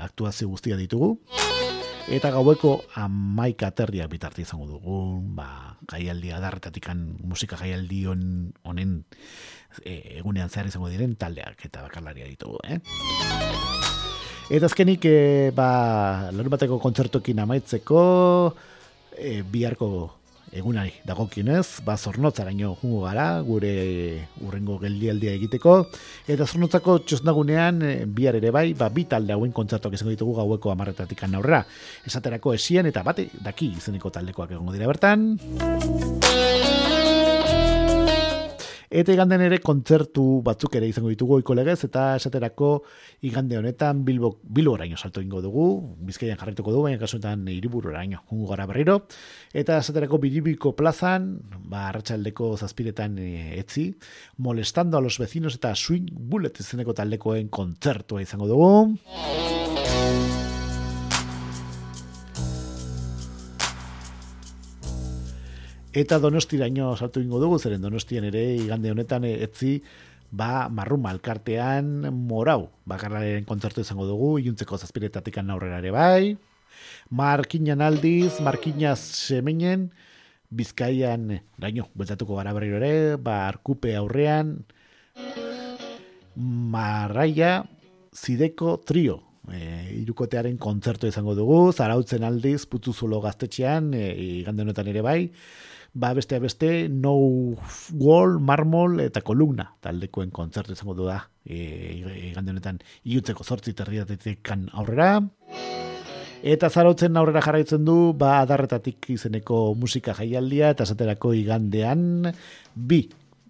aktuazio guztia ditugu. Eta gaueko amaika aterriak bitarti izango dugu, ba, gaialdi adarretatik musika gaialdi honen e, egunean zehar izango diren taldeak eta bakarlaria ditugu, eh? Eta azkenik, e, ba, larun bateko kontzertokin amaitzeko, e, biharko egunari dagokienez, ba zornotzaraino jungo gara, gure urrengo geldialdia egiteko, eta zornotzako txosnagunean e, bihar ere bai, ba bi talde hauen kontzertuak izango ditugu gaueko amarretatik aurrera. Esaterako esien eta bate daki izeneko taldekoak egongo dira bertan. Eta iganden ere kontzertu batzuk ere izango ditugu oiko legez, eta esaterako igande honetan Bilbo, Bilbo oraino salto ingo dugu, bizkaian jarrituko dugu, baina kasuetan iriburu oraino, jungo gara berriro. Eta esaterako biribiko plazan, ba, arratsaldeko zazpiretan e, etzi, molestando a los vecinos eta swing bullet izeneko taldekoen kontzertua izango dugu. Eta donostiraino saltu ingo dugu, zeren donostian ere igande honetan etzi, ba, marruma alkartean morau, bakarraren kontzertu izango dugu, iuntzeko zazpiretatik aurrera ere bai, markinan aldiz, markinaz semenen, bizkaian, daño, beltatuko gara berriro ere, ba, arkupe aurrean, marraia, zideko trio, e, irukotearen kontzertu izango dugu, zarautzen aldiz, putzuzulo gaztetxean, e, honetan ere bai, ba beste beste no wall marmol eta kolumna. Taldekoen kontzertu izango du da e, honetan iutzeko 8 terriatekan aurrera. Eta zarotzen aurrera jarraitzen du ba adarretatik izeneko musika jaialdia eta esaterako igandean bi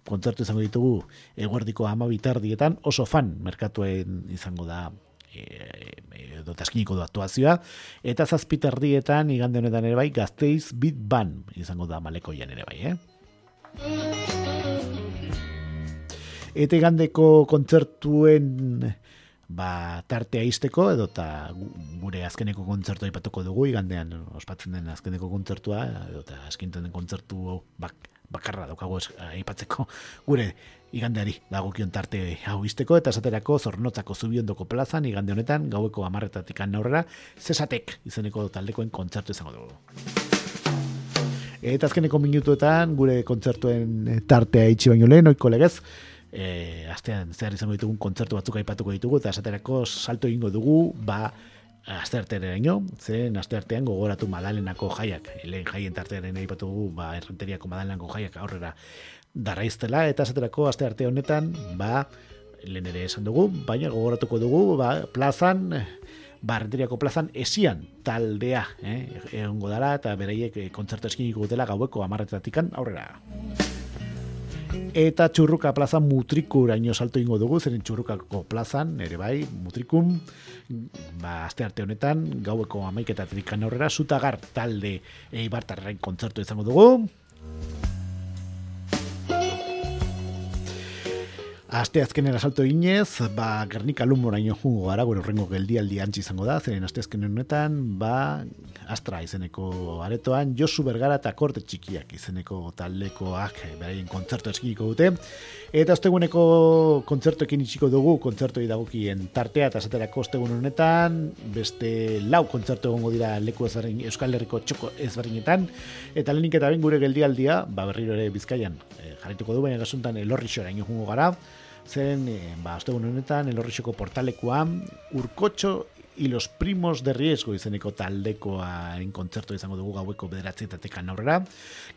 kontzertu izango ditugu eguerdiko ama bitardietan oso fan merkatuen izango da e, edo taskiniko du aktuazioa, eta zazpiterdietan igande honetan ere bai gazteiz bit ban izango da malekoian ere bai, eh? Eta igandeko kontzertuen ba, tartea izteko, edo ta gure azkeneko kontzertua ipatuko dugu, igandean ospatzen den azkeneko kontzertua, edo ta askinten den kontzertu bak, bakarra daukago aipatzeko gure igandeari dagokion tarte hau izteko eta esaterako zornotzako zubiondoko plazan igande honetan gaueko amarretatik aurrera zesatek izeneko taldekoen kontzertu izango dugu. Eta azkeneko minutuetan gure kontzertuen tartea itxi baino lehen, oiko legez, e, astean zehar izango ditugun kontzertu batzuk aipatuko ditugu eta esaterako salto egingo dugu, ba, asteartean ino, zen asteartean gogoratu madalenako jaiak, lehen jaien tartearen aipatu dugu, ba, errenteriako madalenako jaiak aurrera darraiztela, eta esaterako astearte honetan, ba, lehen ere esan dugu, baina gogoratuko dugu, ba, plazan, ba, errenteriako plazan esian taldea, eh, egongo dara, eta bereiek eh, kontzertu eskiniko dutela gaueko amarretatikan aurrera. Eta txurruka plaza mutrikuraino salto ingo dugu, zeren txurrukako plazan, ere bai, mutrikum, ba, aste arte honetan, gaueko amaiketatik aurrera, zutagar talde eibartarren kontzertu izango dugu. Aste azkenen asalto inez, ba, Gernika lumoraino jungo gara, gure horrengo geldialdi antzi izango da, zeren aste azkenen honetan, ba, Astra izeneko aretoan, Josu Bergara eta Korte Txikiak izeneko taldekoak beraien kontzertu eskiko dute. Eta osteguneko kontzertuekin itxiko dugu, kontzertu idagokien tartea eta esaterako ostegun honetan, beste lau kontzertu egongo dira leku ezberdin, Euskal Herriko txoko ezberdinetan, eta lehenik eta ben gure geldialdia, ba, berriro ere bizkaian, e, jarrituko du, baina gasuntan elorri xoraino jungo gara, zen, e, ba, ostegun honetan, elorrixoko portalekuan, urkotxo y los primos de riesgo izeneko taldekoa en kontzertu izango dugu gaueko bederatzietatekan aurrera.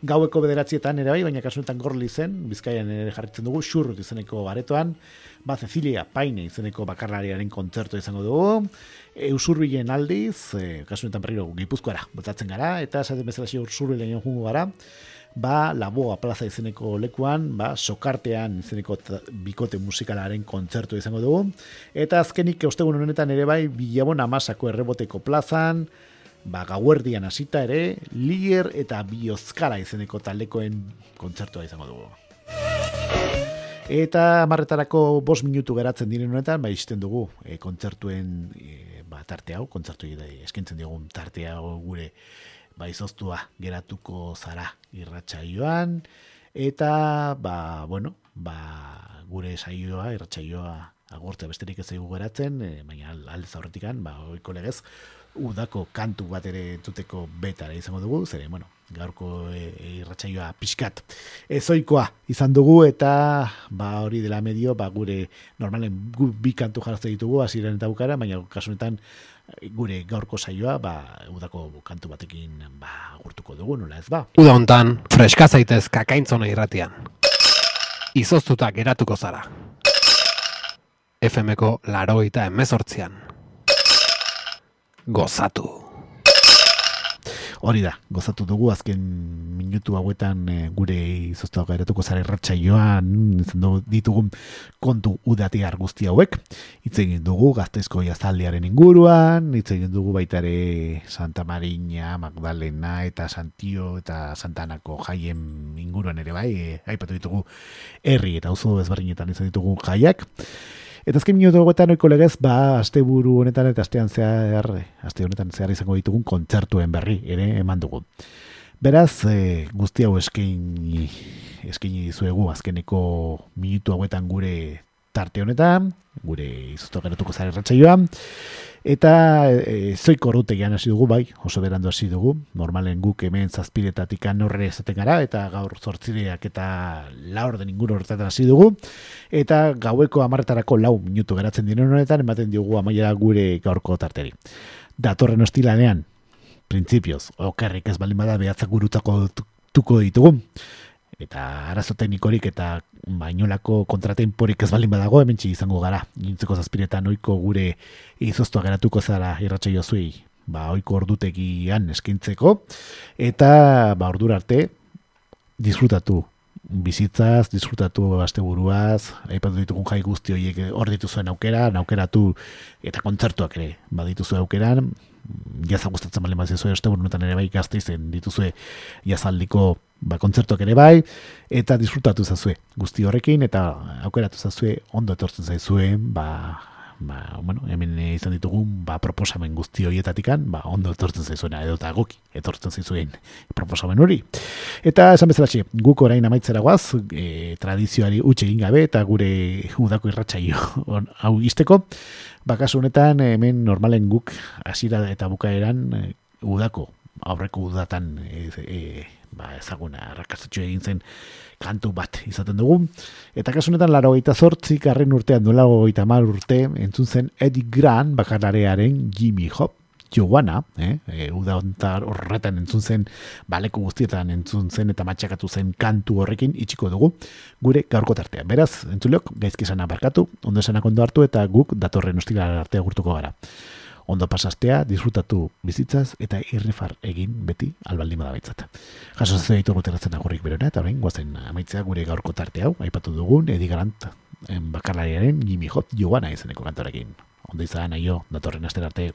Gaueko bederatzietan ere bai, baina kasunetan gorli zen, bizkaian ere jarritzen dugu, xurrut izeneko aretoan, ba Cecilia Paine izeneko bakarlariaren kontzertu izango dugu, Eusurbilen aldiz, e, kasunetan berriro gipuzkoara botatzen gara, eta esaten bezala xio Eusurbilen jungo gara, ba, Laboa Plaza izeneko lekuan, ba, sokartean izeneko bikote musikalaren kontzertu izango dugu. Eta azkenik, ostegun honetan ere bai, bilabon amasako erreboteko plazan, ba, gauerdian hasita ere, lier eta biozkara izeneko taldekoen kontzertua izango dugu. Eta marretarako bos minutu geratzen diren honetan, ba, izten dugu e, kontzertuen e, ba, tarte hau, kontzertu eskintzen digun tarte hau gure ba, izoztua geratuko zara irratsaioan. Eta, ba, bueno, ba, gure saioa, irratsaioa agortza besterik ez egu geratzen, e, baina alde zaurretikan, ba, oiko legez, udako kantu bat ere entuteko betara izango dugu, zere, bueno, gaurko e, irratsaioa pixkat ezoikoa izan dugu eta ba hori dela medio ba gure normalen gu, bi kantu jarrazte ditugu hasiren eta bukara baina kasunetan gure gaurko saioa ba udako kantu batekin ba gurtuko dugu nola ez ba? Uda hontan freska zaitez kakaintzona irratian. Izoztuta geratuko zara. FMko laroita emezortzian gozatu hori da, gozatu dugu azken minutu hauetan e, gure izoztua gairatuko zara erratxa joan, ditugun kontu udatiar guzti hauek, hitz egin dugu gaztezko jazaldiaren inguruan, hitz egin dugu baitare Santa Marina, Magdalena eta Santio eta Santanako jaien inguruan ere bai, e, aipatu ditugu herri eta oso ezberdinetan izan ditugu jaiak, Eta azken minutu egoetan oiko legez, ba, aste buru honetan eta astean zehar, aste honetan zehar izango ditugun kontzertuen berri, ere eman dugu. Beraz, e, guzti hau eskaini, eskaini dizuegu azkeneko minutu hauetan gure tarte honetan, gure izuztu geratuko zare ratxaioa, Eta e, zoiko rutegian hasi dugu, bai, oso berandu hasi dugu. Normalen guk hemen zazpiretatik anorre ezaten gara, eta gaur zortzireak eta laur den inguru horretan hasi dugu. Eta gaueko amarretarako lau minutu geratzen diren honetan, ematen diogu amaiera gure gaurko tarteri. Datorren hostilanean, printzipioz, okerrik ez balin bada behatzak gurutzako tuko ditugu eta arazo teknikorik eta bainolako kontratemporik ez balin badago hemen izango gara. Nintzeko zazpiretan oiko gure izoztua geratuko zara irratxe jozuei ba, oiko ordutegian eskintzeko eta ba, ordura arte disfrutatu. Bizitzaz, disfrutatu aste buruaz, aipatu ditugun jai guzti horiek hor dituzuen aukera, aukeratu eta kontzertuak ere badituzu aukeran, jaza gustatzen balen bat zizue, este burunetan ere bai gazte izen dituzue jazaldiko ba, kontzertuak ere bai, eta disfrutatu zazue guzti horrekin, eta aukeratu zazue ondo etortzen zaizuen, ba, ba, bueno, hemen izan ditugun ba, proposamen guzti horietatikan, ba, ondo etortzen zaizuena, edo eta goki etortzen zaizuen proposamen hori. Eta esan bezala txe, guk orain amaitzera guaz, e, tradizioari utxe egin gabe, eta gure udako irratxaio hau izteko, bakasu honetan hemen normalen guk hasira eta bukaeran e, udako aurreko udatan e, e, ba, ezaguna arrakazatxo egin zen kantu bat izaten dugu. Eta kasunetan laro gaita zortzik arren urtean duela gaita mar urte entzun zen Eddie Grant bakararearen Jimmy Hop. Joana, eh, e, uda ontar horretan entzun zen, baleko guztietan entzun zen eta matxakatu zen kantu horrekin itxiko dugu, gure gaurko tartea. Beraz, entzulok, gaizki esan abarkatu, ondo esanak ondo hartu eta guk datorren ustila artea gurtuko gara ondo pasastea, disfrutatu bizitzaz eta irrifar egin beti albaldin bada baitzat. Jaso zeu ditu guteratzen agurrik berona, eta horrein guazen amaitzea gure gaurko tarte hau, aipatu dugun, Edi Garant bakarlariaren Jimmy Hot joana izeneko kantorekin. Ondo izan, aio, datorren aster arte.